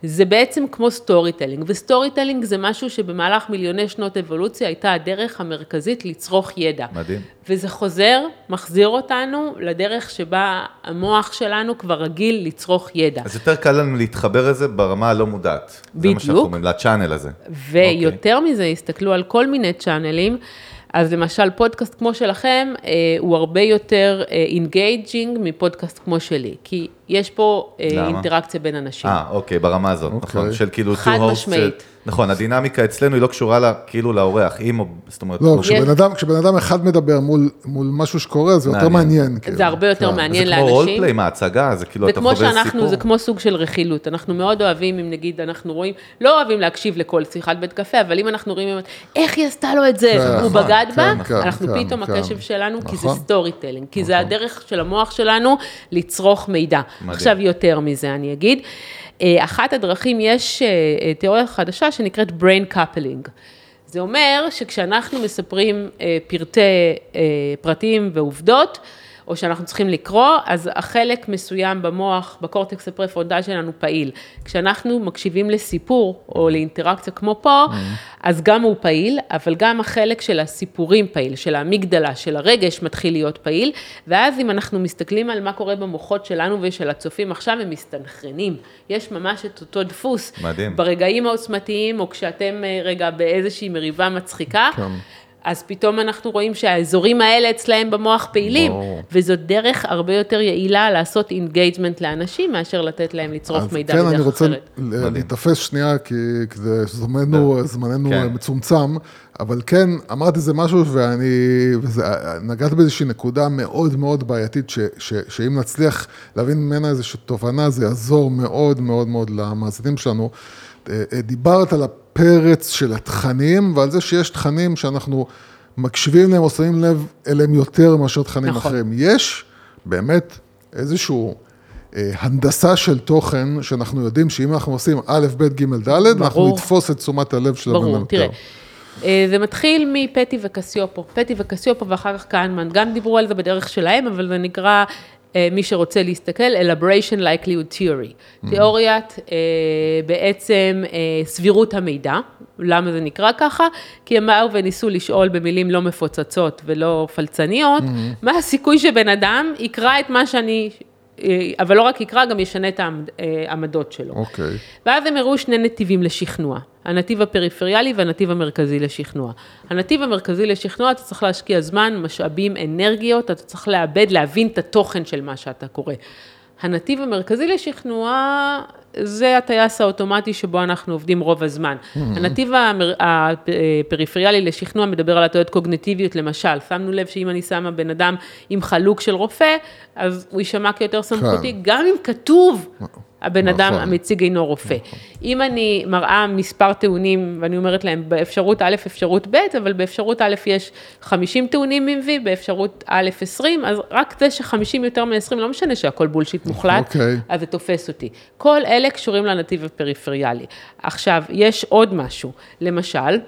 זה בעצם כמו storytelling, ו storytelling זה משהו שבמהלך מיליוני שנות אבולוציה הייתה הדרך המרכזית לצרוך ידע. מדהים. וזה חוזר, מחזיר אותנו לדרך שבה המוח שלנו כבר רגיל לצרוך ידע. אז יותר קל לנו להתחבר לזה ברמה הלא מודעת. זה מה בדיוק. שאנחנו אומרים, ל channel הזה. ויותר מזה, הסתכלו על כל מיני צ'אנלים, אז למשל פודקאסט כמו שלכם, אה, הוא הרבה יותר engaging מפודקאסט כמו שלי, כי יש פה אה, למה? אינטראקציה בין אנשים. אה, אוקיי, ברמה הזאת, אוקיי. נכון, של כאילו חד משמעית. של- נכון, הדינמיקה אצלנו היא לא קשורה לה, כאילו לאורח, אם, או- זאת אומרת, לא, כשבן אדם, כשבן אדם אחד מדבר מול, מול משהו שקורה, זה יותר מעניין. מעניין. כאילו. זה הרבה יותר כן. מעניין זה כמו לאנשים. roleplay, מה, הצגה, זה כאילו, אתה חווה סיפור. זה כמו סוג של רכילות. אנחנו מאוד אוהבים, אם נגיד אנחנו רואים, לא אוהבים להקשיב לכל שיחת בית קפה, אבל אם אנחנו רואים, איך היא עשתה לו את זה, כן, הוא נכון, בגד בה, כן, כן, אנחנו כן, פתאום כן. הקשב שלנו, כי זה נכון. storytelling, כי זה הדרך של המוח שלנו לצרוך מידע. עכשיו יותר מזה אני אגיד. אה, אחת הדרכים, יש אה, אה, תיאוריה חדשה שנקראת brain coupling. זה אומר שכשאנחנו מספרים פרטי, פרטים ועובדות, או שאנחנו צריכים לקרוא, אז החלק מסוים במוח, בקורטקס הפרפרונטלי שלנו פעיל. כשאנחנו מקשיבים לסיפור או לאינטראקציה כמו פה, אז גם הוא פעיל, אבל גם החלק של הסיפורים פעיל, של האמיגדלה, של הרגש מתחיל להיות פעיל, ואז אם אנחנו מסתכלים על מה קורה במוחות שלנו ושל הצופים עכשיו, הם מסתנכרנים. יש ממש את אותו דפוס. מדהים. ברגעים העוצמתיים, או כשאתם אה, רגע באיזושהי מריבה מצחיקה, כן. אז פתאום אנחנו רואים שהאזורים האלה אצלהם במוח פעילים, ברור. וזו דרך הרבה יותר יעילה לעשות engagement לאנשים, מאשר לתת להם לצרוך מידע כן, בדרך אני רוצה אחרת. ל- להיתפס שנייה, כי כי זה זמננו, זמננו כן. מצומצם, אבל כן, אמרתי זה משהו ואני, וזה, נגעת באיזושהי נקודה מאוד מאוד בעייתית, ש, ש, שאם נצליח להבין ממנה איזושהי תובנה, זה יעזור מאוד מאוד מאוד למאזינים שלנו. אה, אה, דיברת על הפרץ של התכנים, ועל זה שיש תכנים שאנחנו מקשיבים להם או שמים לב אליהם יותר מאשר תכנים נכון. אחרים. יש באמת איזשהו אה, הנדסה של תוכן, שאנחנו יודעים שאם אנחנו עושים א', ב', ג', ד', אנחנו ברור. נתפוס את תשומת הלב של הבן ברור, אדם. תראה. אה, זה מתחיל מפטי וקסיופו. פטי וקסיופו ואחר כך כהנמן, גם דיברו על זה בדרך שלהם, אבל זה נקרא, מי שרוצה להסתכל, Elaboration Likelihood Theory. תיאוריית אה, בעצם אה, סבירות המידע. למה זה נקרא ככה? כי הם באו וניסו לשאול במילים לא מפוצצות ולא פלצניות, מה הסיכוי שבן אדם יקרא את מה שאני אה, אבל לא רק יקרא, גם ישנה את אה, העמדות שלו. אוקיי. ואז הם הראו שני נתיבים לשכנוע, הנתיב הפריפריאלי והנתיב המרכזי לשכנוע. הנתיב המרכזי לשכנוע, אתה צריך להשקיע זמן, משאבים, אנרגיות, אתה צריך לאבד, להבין את התוכן של מה שאתה קורא. הנתיב המרכזי לשכנוע, זה הטייס האוטומטי שבו אנחנו עובדים רוב הזמן. הנתיב הפריפריאלי לשכנוע מדבר על הטעויות קוגניטיביות, למשל, שמנו לב שאם אני שמה בן אדם עם חלוק של רופא, אז הוא יישמע כיותר סמכותי, גם אם כתוב הבן אדם נכון. המציג אינו רופא. אם אני מראה מספר טיעונים, ואני אומרת להם, באפשרות א', אפשרות ב', אבל באפשרות א' יש 50 טיעונים עם V, באפשרות א' 20, אז רק זה ש-50 יותר מ-20, לא משנה שהכל בולשיט מוחלט, אוקיי. אז זה תופס אותי. כל אלה קשורים לנתיב הפריפריאלי. עכשיו, יש עוד משהו, למשל,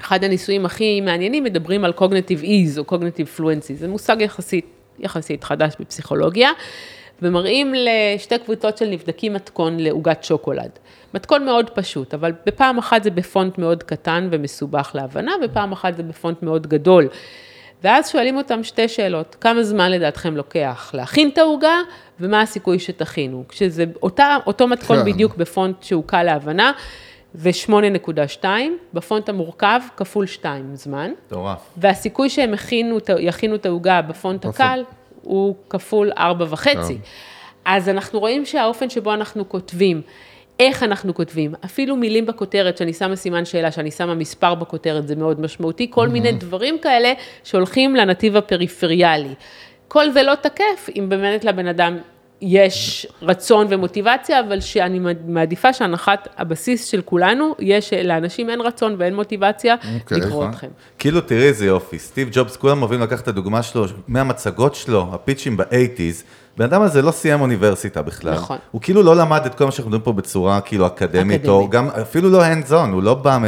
אחד הניסויים הכי מעניינים מדברים על cognitive ease או cognitive fluency, זה מושג יחסית, יחסית חדש בפסיכולוגיה, ומראים לשתי קבוצות של נבדקים מתכון לעוגת שוקולד. מתכון מאוד פשוט, אבל בפעם אחת זה בפונט מאוד קטן ומסובך להבנה, ופעם אחת זה בפונט מאוד גדול. ואז שואלים אותם שתי שאלות, כמה זמן לדעתכם לוקח להכין את העוגה, ומה הסיכוי שתכינו. כשזה אותה, אותו מתכון כן. בדיוק בפונט שהוא קל להבנה, זה 8.2, בפונט המורכב כפול 2 זמן, מטורף. והסיכוי שהם הכינו, יכינו את העוגה בפונט הקל הוא כפול 4.5. אז אנחנו רואים שהאופן שבו אנחנו כותבים, איך אנחנו כותבים, אפילו מילים בכותרת, שאני שמה סימן שאלה, שאני שמה מספר בכותרת, זה מאוד משמעותי, כל מיני דברים כאלה שהולכים לנתיב הפריפריאלי. כל זה לא תקף אם באמת לבן אדם יש רצון ומוטיבציה, אבל שאני מעדיפה שהנחת הבסיס של כולנו, יש שלאנשים אין רצון ואין מוטיבציה אוקיי, לקרוא נכון. אתכם. כאילו, תראי איזה יופי, סטיב ג'ובס, כולם אוהבים לקחת את הדוגמה שלו מהמצגות שלו, הפיצ'ים באייטיז. בן אדם הזה לא סיים אוניברסיטה בכלל. נכון. הוא כאילו לא למד את כל מה שאנחנו מדברים פה בצורה כאילו אקדמית, או אקדמית. גם אפילו לא hands on, הוא לא בא.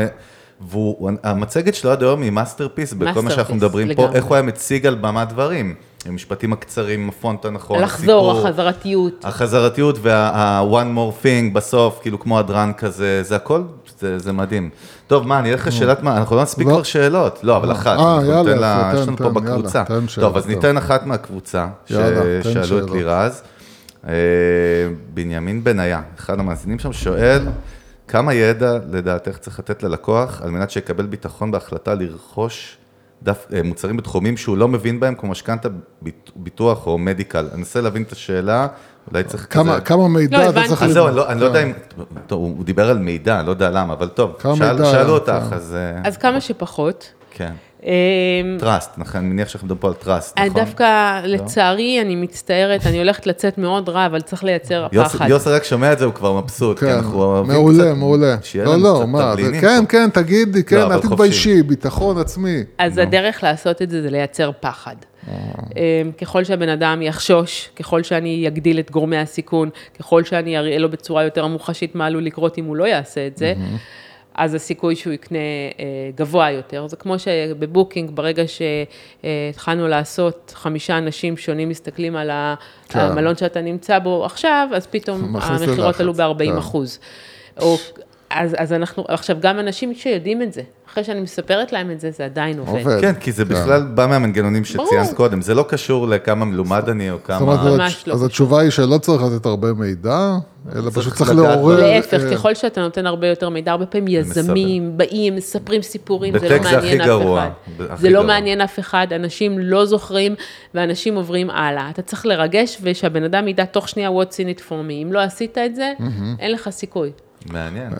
והמצגת שלו עד היום היא masterpiece בכל מה שאנחנו מדברים פה. איך הוא היה מציג על במה דברים. עם המשפטים הקצרים, עם הפונט הנכון, לחזור, הסיפור. החזרתיות. החזרתיות וה one more thing בסוף, כאילו כמו הדרן כזה, זה הכל, זה, זה מדהים. טוב, מה, אני אלך לשאלת מה, אנחנו לא נספיק לא. כבר שאלות. לא, אבל אחת, אה, יאללה, ניתן לה, תן, יש לנו תן, פה יאללה, בקבוצה. תן שאלות, טוב, אז טוב. ניתן אחת מהקבוצה, ששאלו את. לירז. אה, בנימין בניה, אחד המאזינים שם, שואל, כמה ידע לדעתך צריך לתת ללקוח על מנת שיקבל ביטחון בהחלטה לרכוש דף, אה, מוצרים בתחומים שהוא לא מבין בהם, כמו משכנתה, ביט- ביטוח או medical? אני אנסה להבין את השאלה, אולי צריך כמה, כזה... כמה מידע לא, אתה. צריך... אז זהו, לא- אני לא כן. יודע אם, טוב, הוא דיבר על מידע, אני לא יודע למה, אבל טוב, שאל- מידע, שאלו אותך, כן. אז... אה, אז כמה שפחות. כן. אמ, trust, נכון, אני מניח שאנחנו מדברים פה על trust, אני נכון? דווקא, לצערי, אני מצטערת, אני הולכת לצאת מאוד רע, אבל צריך לייצר יוסי- פחד. יוסי רק שומע את זה, הוא כבר מבסוט, כי כן, אנחנו אוהבים מעולה, קצת- מעולה. שיהיה לא, לא, מה, כן. כן, תגידי, כן, אבל אל. תתביישי, ביטחון עצמי. אז הדרך לעשות את זה, זה לייצר פחד. אמ, ככל שהבן אדם יחשוש, ככל שאני אגדיל את גורמי הסיכון, ככל שאני אראה לו בצורה יותר מוחשית מה עלול לקרות אם הוא לא יעשה את זה, אז הסיכוי שהוא יקנה אה, גבוה יותר. זה כמו שבבוקינג, ברגע שהתחלנו לעשות, חמישה אנשים שונים מסתכלים על כן. המלון שאתה נמצא בו עכשיו, אז פתאום המכירות עלו ב-40 כן. אחוז. או, אז, אז אנחנו, עכשיו גם אנשים שיודעים את זה, אחרי שאני מספרת להם את זה, זה עדיין עובד. עובד. כן, כי זה בכלל בא מהמנגנונים שציינת. קודם, זה לא קשור לכמה מלומד אני או זאת אומרת, כמה... ממש לא אז התשובה היא שלא צריך לתת הרבה מידע, אלא צריך פשוט צריך לעורר... להפך, אה, ככל שאתה נותן הרבה יותר מידע, הרבה פעמים יזמים, באים, מספרים סיפורים, זה לא מעניין אף אחד. הכי זה לא. מעניין אף אחד, אנשים לא זוכרים, ואנשים עוברים הלאה. אתה צריך לרגש, ושהבן אדם ידע תוך שנייה what's in it for me. אם לא עשית את זה, אין לך סיכוי. מעניין.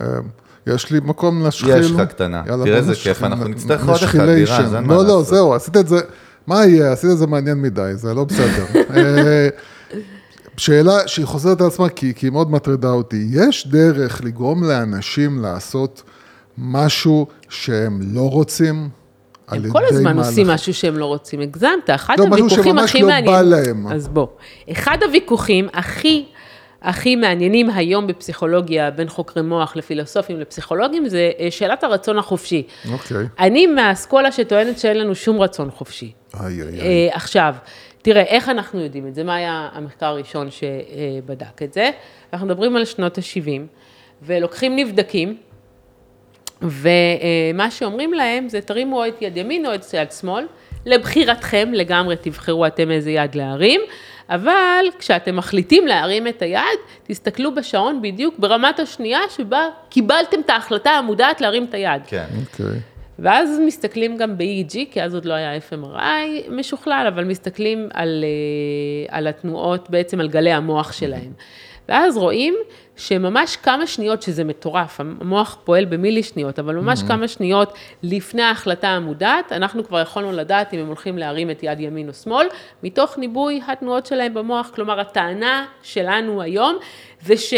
יש לי מקום להשחיל. יש לך קטנה. יאללה, תראה איזה. כיף, אנחנו נצטרך עוד אחד, נשחיליישן. לירז, אין מה לא, לא, לעשות. זהו, עשית את זה, מה יהיה? עשית את זה מעניין מדי, זה לא בסדר. אה, שאלה שהיא חוזרת על עצמה, כי היא מאוד מטרידה אותי. יש דרך לגרום לאנשים לעשות משהו שהם לא רוצים? על הם כל הזמן מהלך- עושים משהו שהם לא רוצים, הגזמת, אחד לא, משהו הוויכוחים שממש הכי לא בא מעניינים, להם. אז בוא, אחד הוויכוחים הכי, הכי מעניינים היום בפסיכולוגיה, בין חוקרי מוח לפילוסופים לפסיכולוגים, זה אה, שאלת הרצון החופשי. אוקיי. אני מהאסכולה שטוענת שאין לנו שום רצון חופשי. איי, איי, איי. אה, עכשיו, תראה, איך אנחנו יודעים את זה? מה היה המחקר הראשון שבדק את זה? אנחנו מדברים על שנות ה-70, ולוקחים נבדקים, ומה שאומרים להם זה תרימו או את יד ימין או את יד שמאל, לבחירתכם לגמרי, תבחרו אתם איזה יד להרים, אבל כשאתם מחליטים להרים את היד, תסתכלו בשעון בדיוק ברמת השנייה שבה קיבלתם את ההחלטה המודעת להרים את היד. כן. אוקיי. ואז מסתכלים גם ב-EEG, כי אז עוד לא היה FMRI משוכלל, אבל מסתכלים על, אה, על התנועות, בעצם על גלי המוח שלהם. ואז רואים שממש כמה שניות, שזה מטורף, המוח פועל במילי שניות, אבל ממש כמה שניות לפני ההחלטה המודעת, אנחנו כבר יכולנו לדעת אם הם הולכים להרים את יד ימין או שמאל, מתוך ניבוי התנועות שלהם במוח, כלומר, הטענה שלנו היום, זה ש...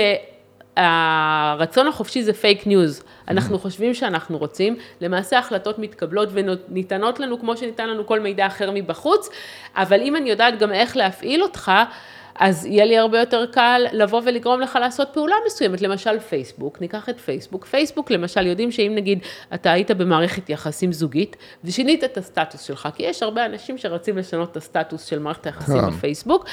הרצון החופשי זה פייק ניוז. אנחנו חושבים שאנחנו רוצים, למעשה החלטות מתקבלות וניתנות לנו כמו שניתן לנו כל מידע אחר מבחוץ, אבל אם אני יודעת גם איך להפעיל אותך, אז יהיה לי הרבה יותר קל לבוא ולגרום לך לעשות פעולה מסוימת, למשל פייסבוק, ניקח את פייסבוק, פייסבוק למשל יודעים שאם נגיד אתה היית במערכת יחסים זוגית ושינית את הסטטוס שלך, כי יש הרבה אנשים שרצים לשנות את הסטטוס של מערכת היחסים כן. בפייסבוק,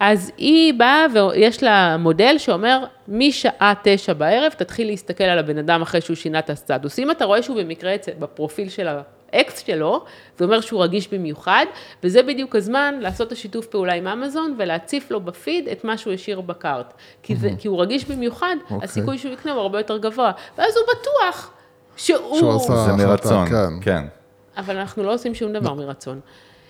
אז היא באה ויש לה מודל שאומר, משעה תשע בערב תתחיל להסתכל על הבן אדם אחרי שהוא שינה את הסטטוס. אם אתה רואה שהוא במקרה בפרופיל של האקס שלו, זה אומר שהוא רגיש במיוחד, וזה בדיוק הזמן לעשות את השיתוף פעולה עם אמזון ולהציף לו בפיד את מה שהוא השאיר בקארט. כי, זה, כי הוא רגיש במיוחד, אוקיי. הסיכוי שהוא יקנה הוא הרבה יותר גבוה. ואז הוא בטוח שהוא... שהוא עשה- מרצון, כן. כן. אבל אנחנו לא עושים שום דבר מרצון.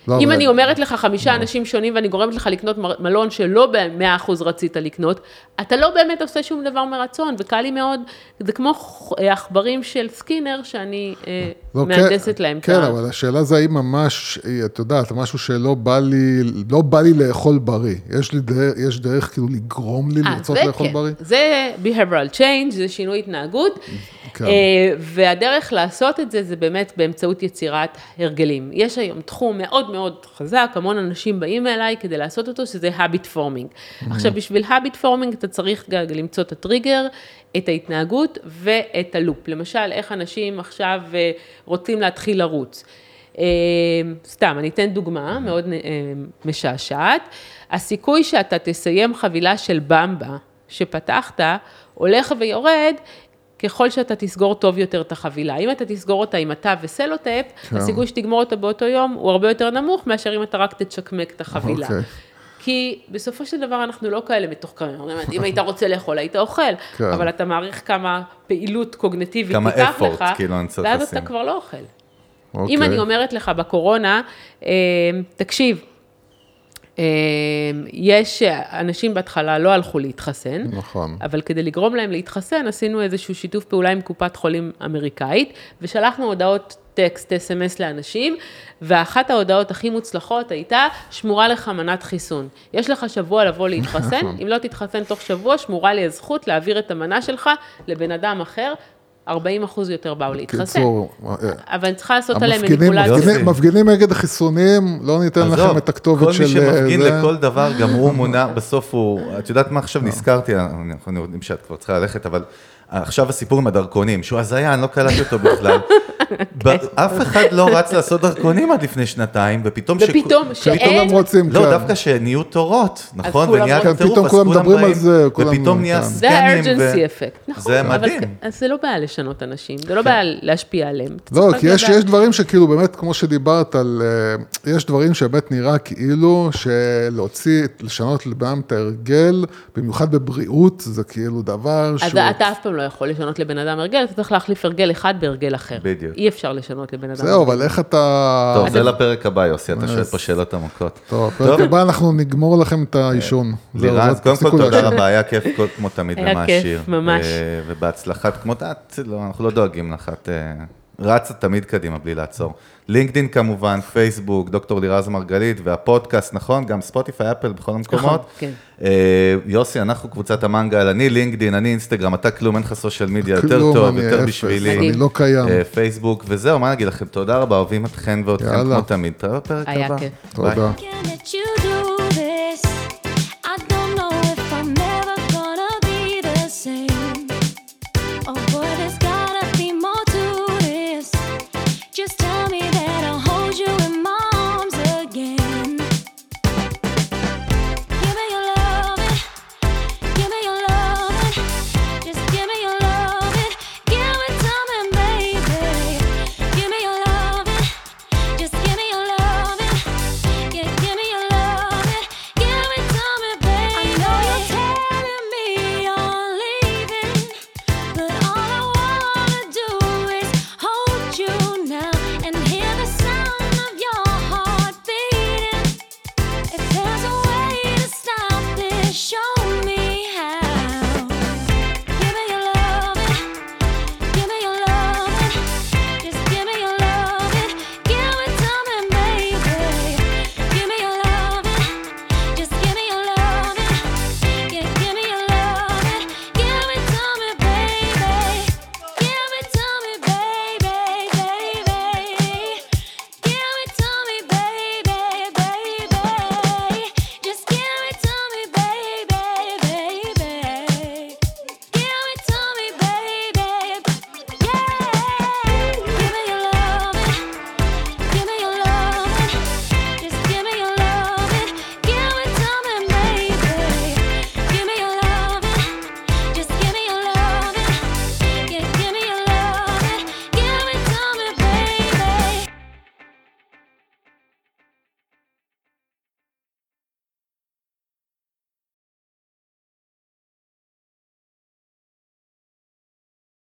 לא, אם אני אומרת לך חמישה אנשים שונים ואני גורמת לך לקנות מלון שלא במאה אחוז רצית לקנות, אתה לא באמת עושה שום דבר מרצון, וקל לי מאוד, זה כמו עכברים של סקינר שאני אה, לא, מהנדסת כן, להם כן. אבל השאלה זה האם ממש, את יודעת, משהו שלא בא לי, לא בא לי לאכול בריא. יש לי דרך, יש דרך כאילו לגרום לי אה, לרצות לאכול כן. בריא? זה behavioral change, זה שינוי התנהגות, כן. אה, והדרך לעשות את זה, זה באמת באמצעות יצירת הרגלים. יש היום תחום מאוד מאוד חזק, המון אנשים באים אליי כדי לעשות אותו, שזה habit forming. עכשיו, בשביל habit forming אתה צריך גם למצוא את הטריגר, את ההתנהגות ואת הלופ. למשל, איך אנשים עכשיו אה, רוצים להתחיל לרוץ. אה, סתם, אני אתן דוגמה מאוד אה, משעשעת. הסיכוי שאתה תסיים חבילה של במבה שפתחת, הולך ויורד. ככל שאתה תסגור טוב יותר את החבילה. אם אתה תסגור אותה עם אטב וסלוטייפ, כן. הסיכוי שתגמור אותה באותו יום הוא הרבה יותר נמוך מאשר אם אתה רק תצ'קמק את החבילה. אוקיי. כי בסופו של דבר אנחנו לא כאלה מתוחכמים. אם היית רוצה לאכול, היית אוכל, כן. אבל אתה מעריך כמה פעילות קוגנטיבית כמה ייקח effort, לך, כאילו, אני צריך ואז לשים. אתה כבר לא אוכל. אוקיי. אם אני אומרת לך בקורונה, אה, תקשיב, יש אנשים בהתחלה לא הלכו להתחסן, נכון. אבל כדי לגרום להם להתחסן, עשינו איזשהו שיתוף פעולה עם קופת חולים אמריקאית, ושלחנו הודעות טקסט, אס.אם.אס לאנשים, ואחת ההודעות הכי מוצלחות הייתה, שמורה לך מנת חיסון. יש לך שבוע לבוא להתחסן, אם לא תתחסן תוך שבוע, שמורה לי הזכות להעביר את המנה שלך לבן אדם אחר, 40 אחוז יותר באו להתחסן. קיצור, אה, אבל אני צריכה לעשות עליהם מניפולציה. מפגינים, נגד החיסונים, לא ניתן לכם את הכתובת של... כל מי שמפגין. לכל דבר, גם הוא מונע, בסוף הוא, את יודעת מה עכשיו נזכרתי, אנחנו יודעים שאת כבר צריכה ללכת, אבל עכשיו הסיפור עם הדרכונים, שהוא הזיה, אני לא קלטתי אותו בכלל. אף אחד לא רץ לעשות דרכונים עד לפני שנתיים, ופתאום... שכו- ופתאום פתאום שאין, הם רוצים, לא, כן. דווקא שנהיו תורות, נכון? כולם ונהיה רוצים. טירוף, פתאום אז כולם מדברים באים, על זה, כולם- ופתאום נהיה כן. זה סקנים. ו- ה-urgency effect, נכון. זה אבל מדהים. כ- אז זה לא בעיה לשנות אנשים, זה לא בעיה להשפיע עליהם. לא, כי יש, דברים שכאילו באמת, כמו שדיברת על, אה, יש דברים שבאמת נראה כאילו שלהוציא, לשנות לבן את ההרגל, במיוחד בבריאות, זה כאילו דבר אז שהוא... אתה אף פעם לא יכול לשנות לבן אדם הרגל, אתה צריך להחליף הרגל אחד בהרגל אחר. בדיוק. אי אפשר לשנות לבן אדם זהו, אבל איך אתה... טוב, זה לפרק הבא, יוסי, אתה שואל פה שאלות עמוקות. טוב, בפרק הבא אנחנו נגמור לכם את העישון. לירז, זה קודם כל תודה. רבה, היה כיף כמו תמיד היה ומעשיר. כיף, ממש. אה, ובהצלחה, כמו את, לא, אנחנו לא דואגים לך, את אה, רצה תמיד קדימה בלי לעצור. לינקדין כמובן, פייסבוק, דוקטור לירז מרגלית, והפודקאסט, נכון? גם ספוטיפיי, אפל, בכל המקומות. כן. אה, יוסי, אנחנו קבוצת המנגל, אני לינקדין, אני אינסטגרם, אתה כלום, אין לך סושיאל מדיה, יותר כלום, טוב, יותר אפס, בשבילי. אני לא קיים. אה, פייסבוק, וזהו, מה נגיד לכם, תודה רבה, אוהבים אתכן יאללה. כמו תמיד. תראה בפרק הבא. היה כיף. תודה.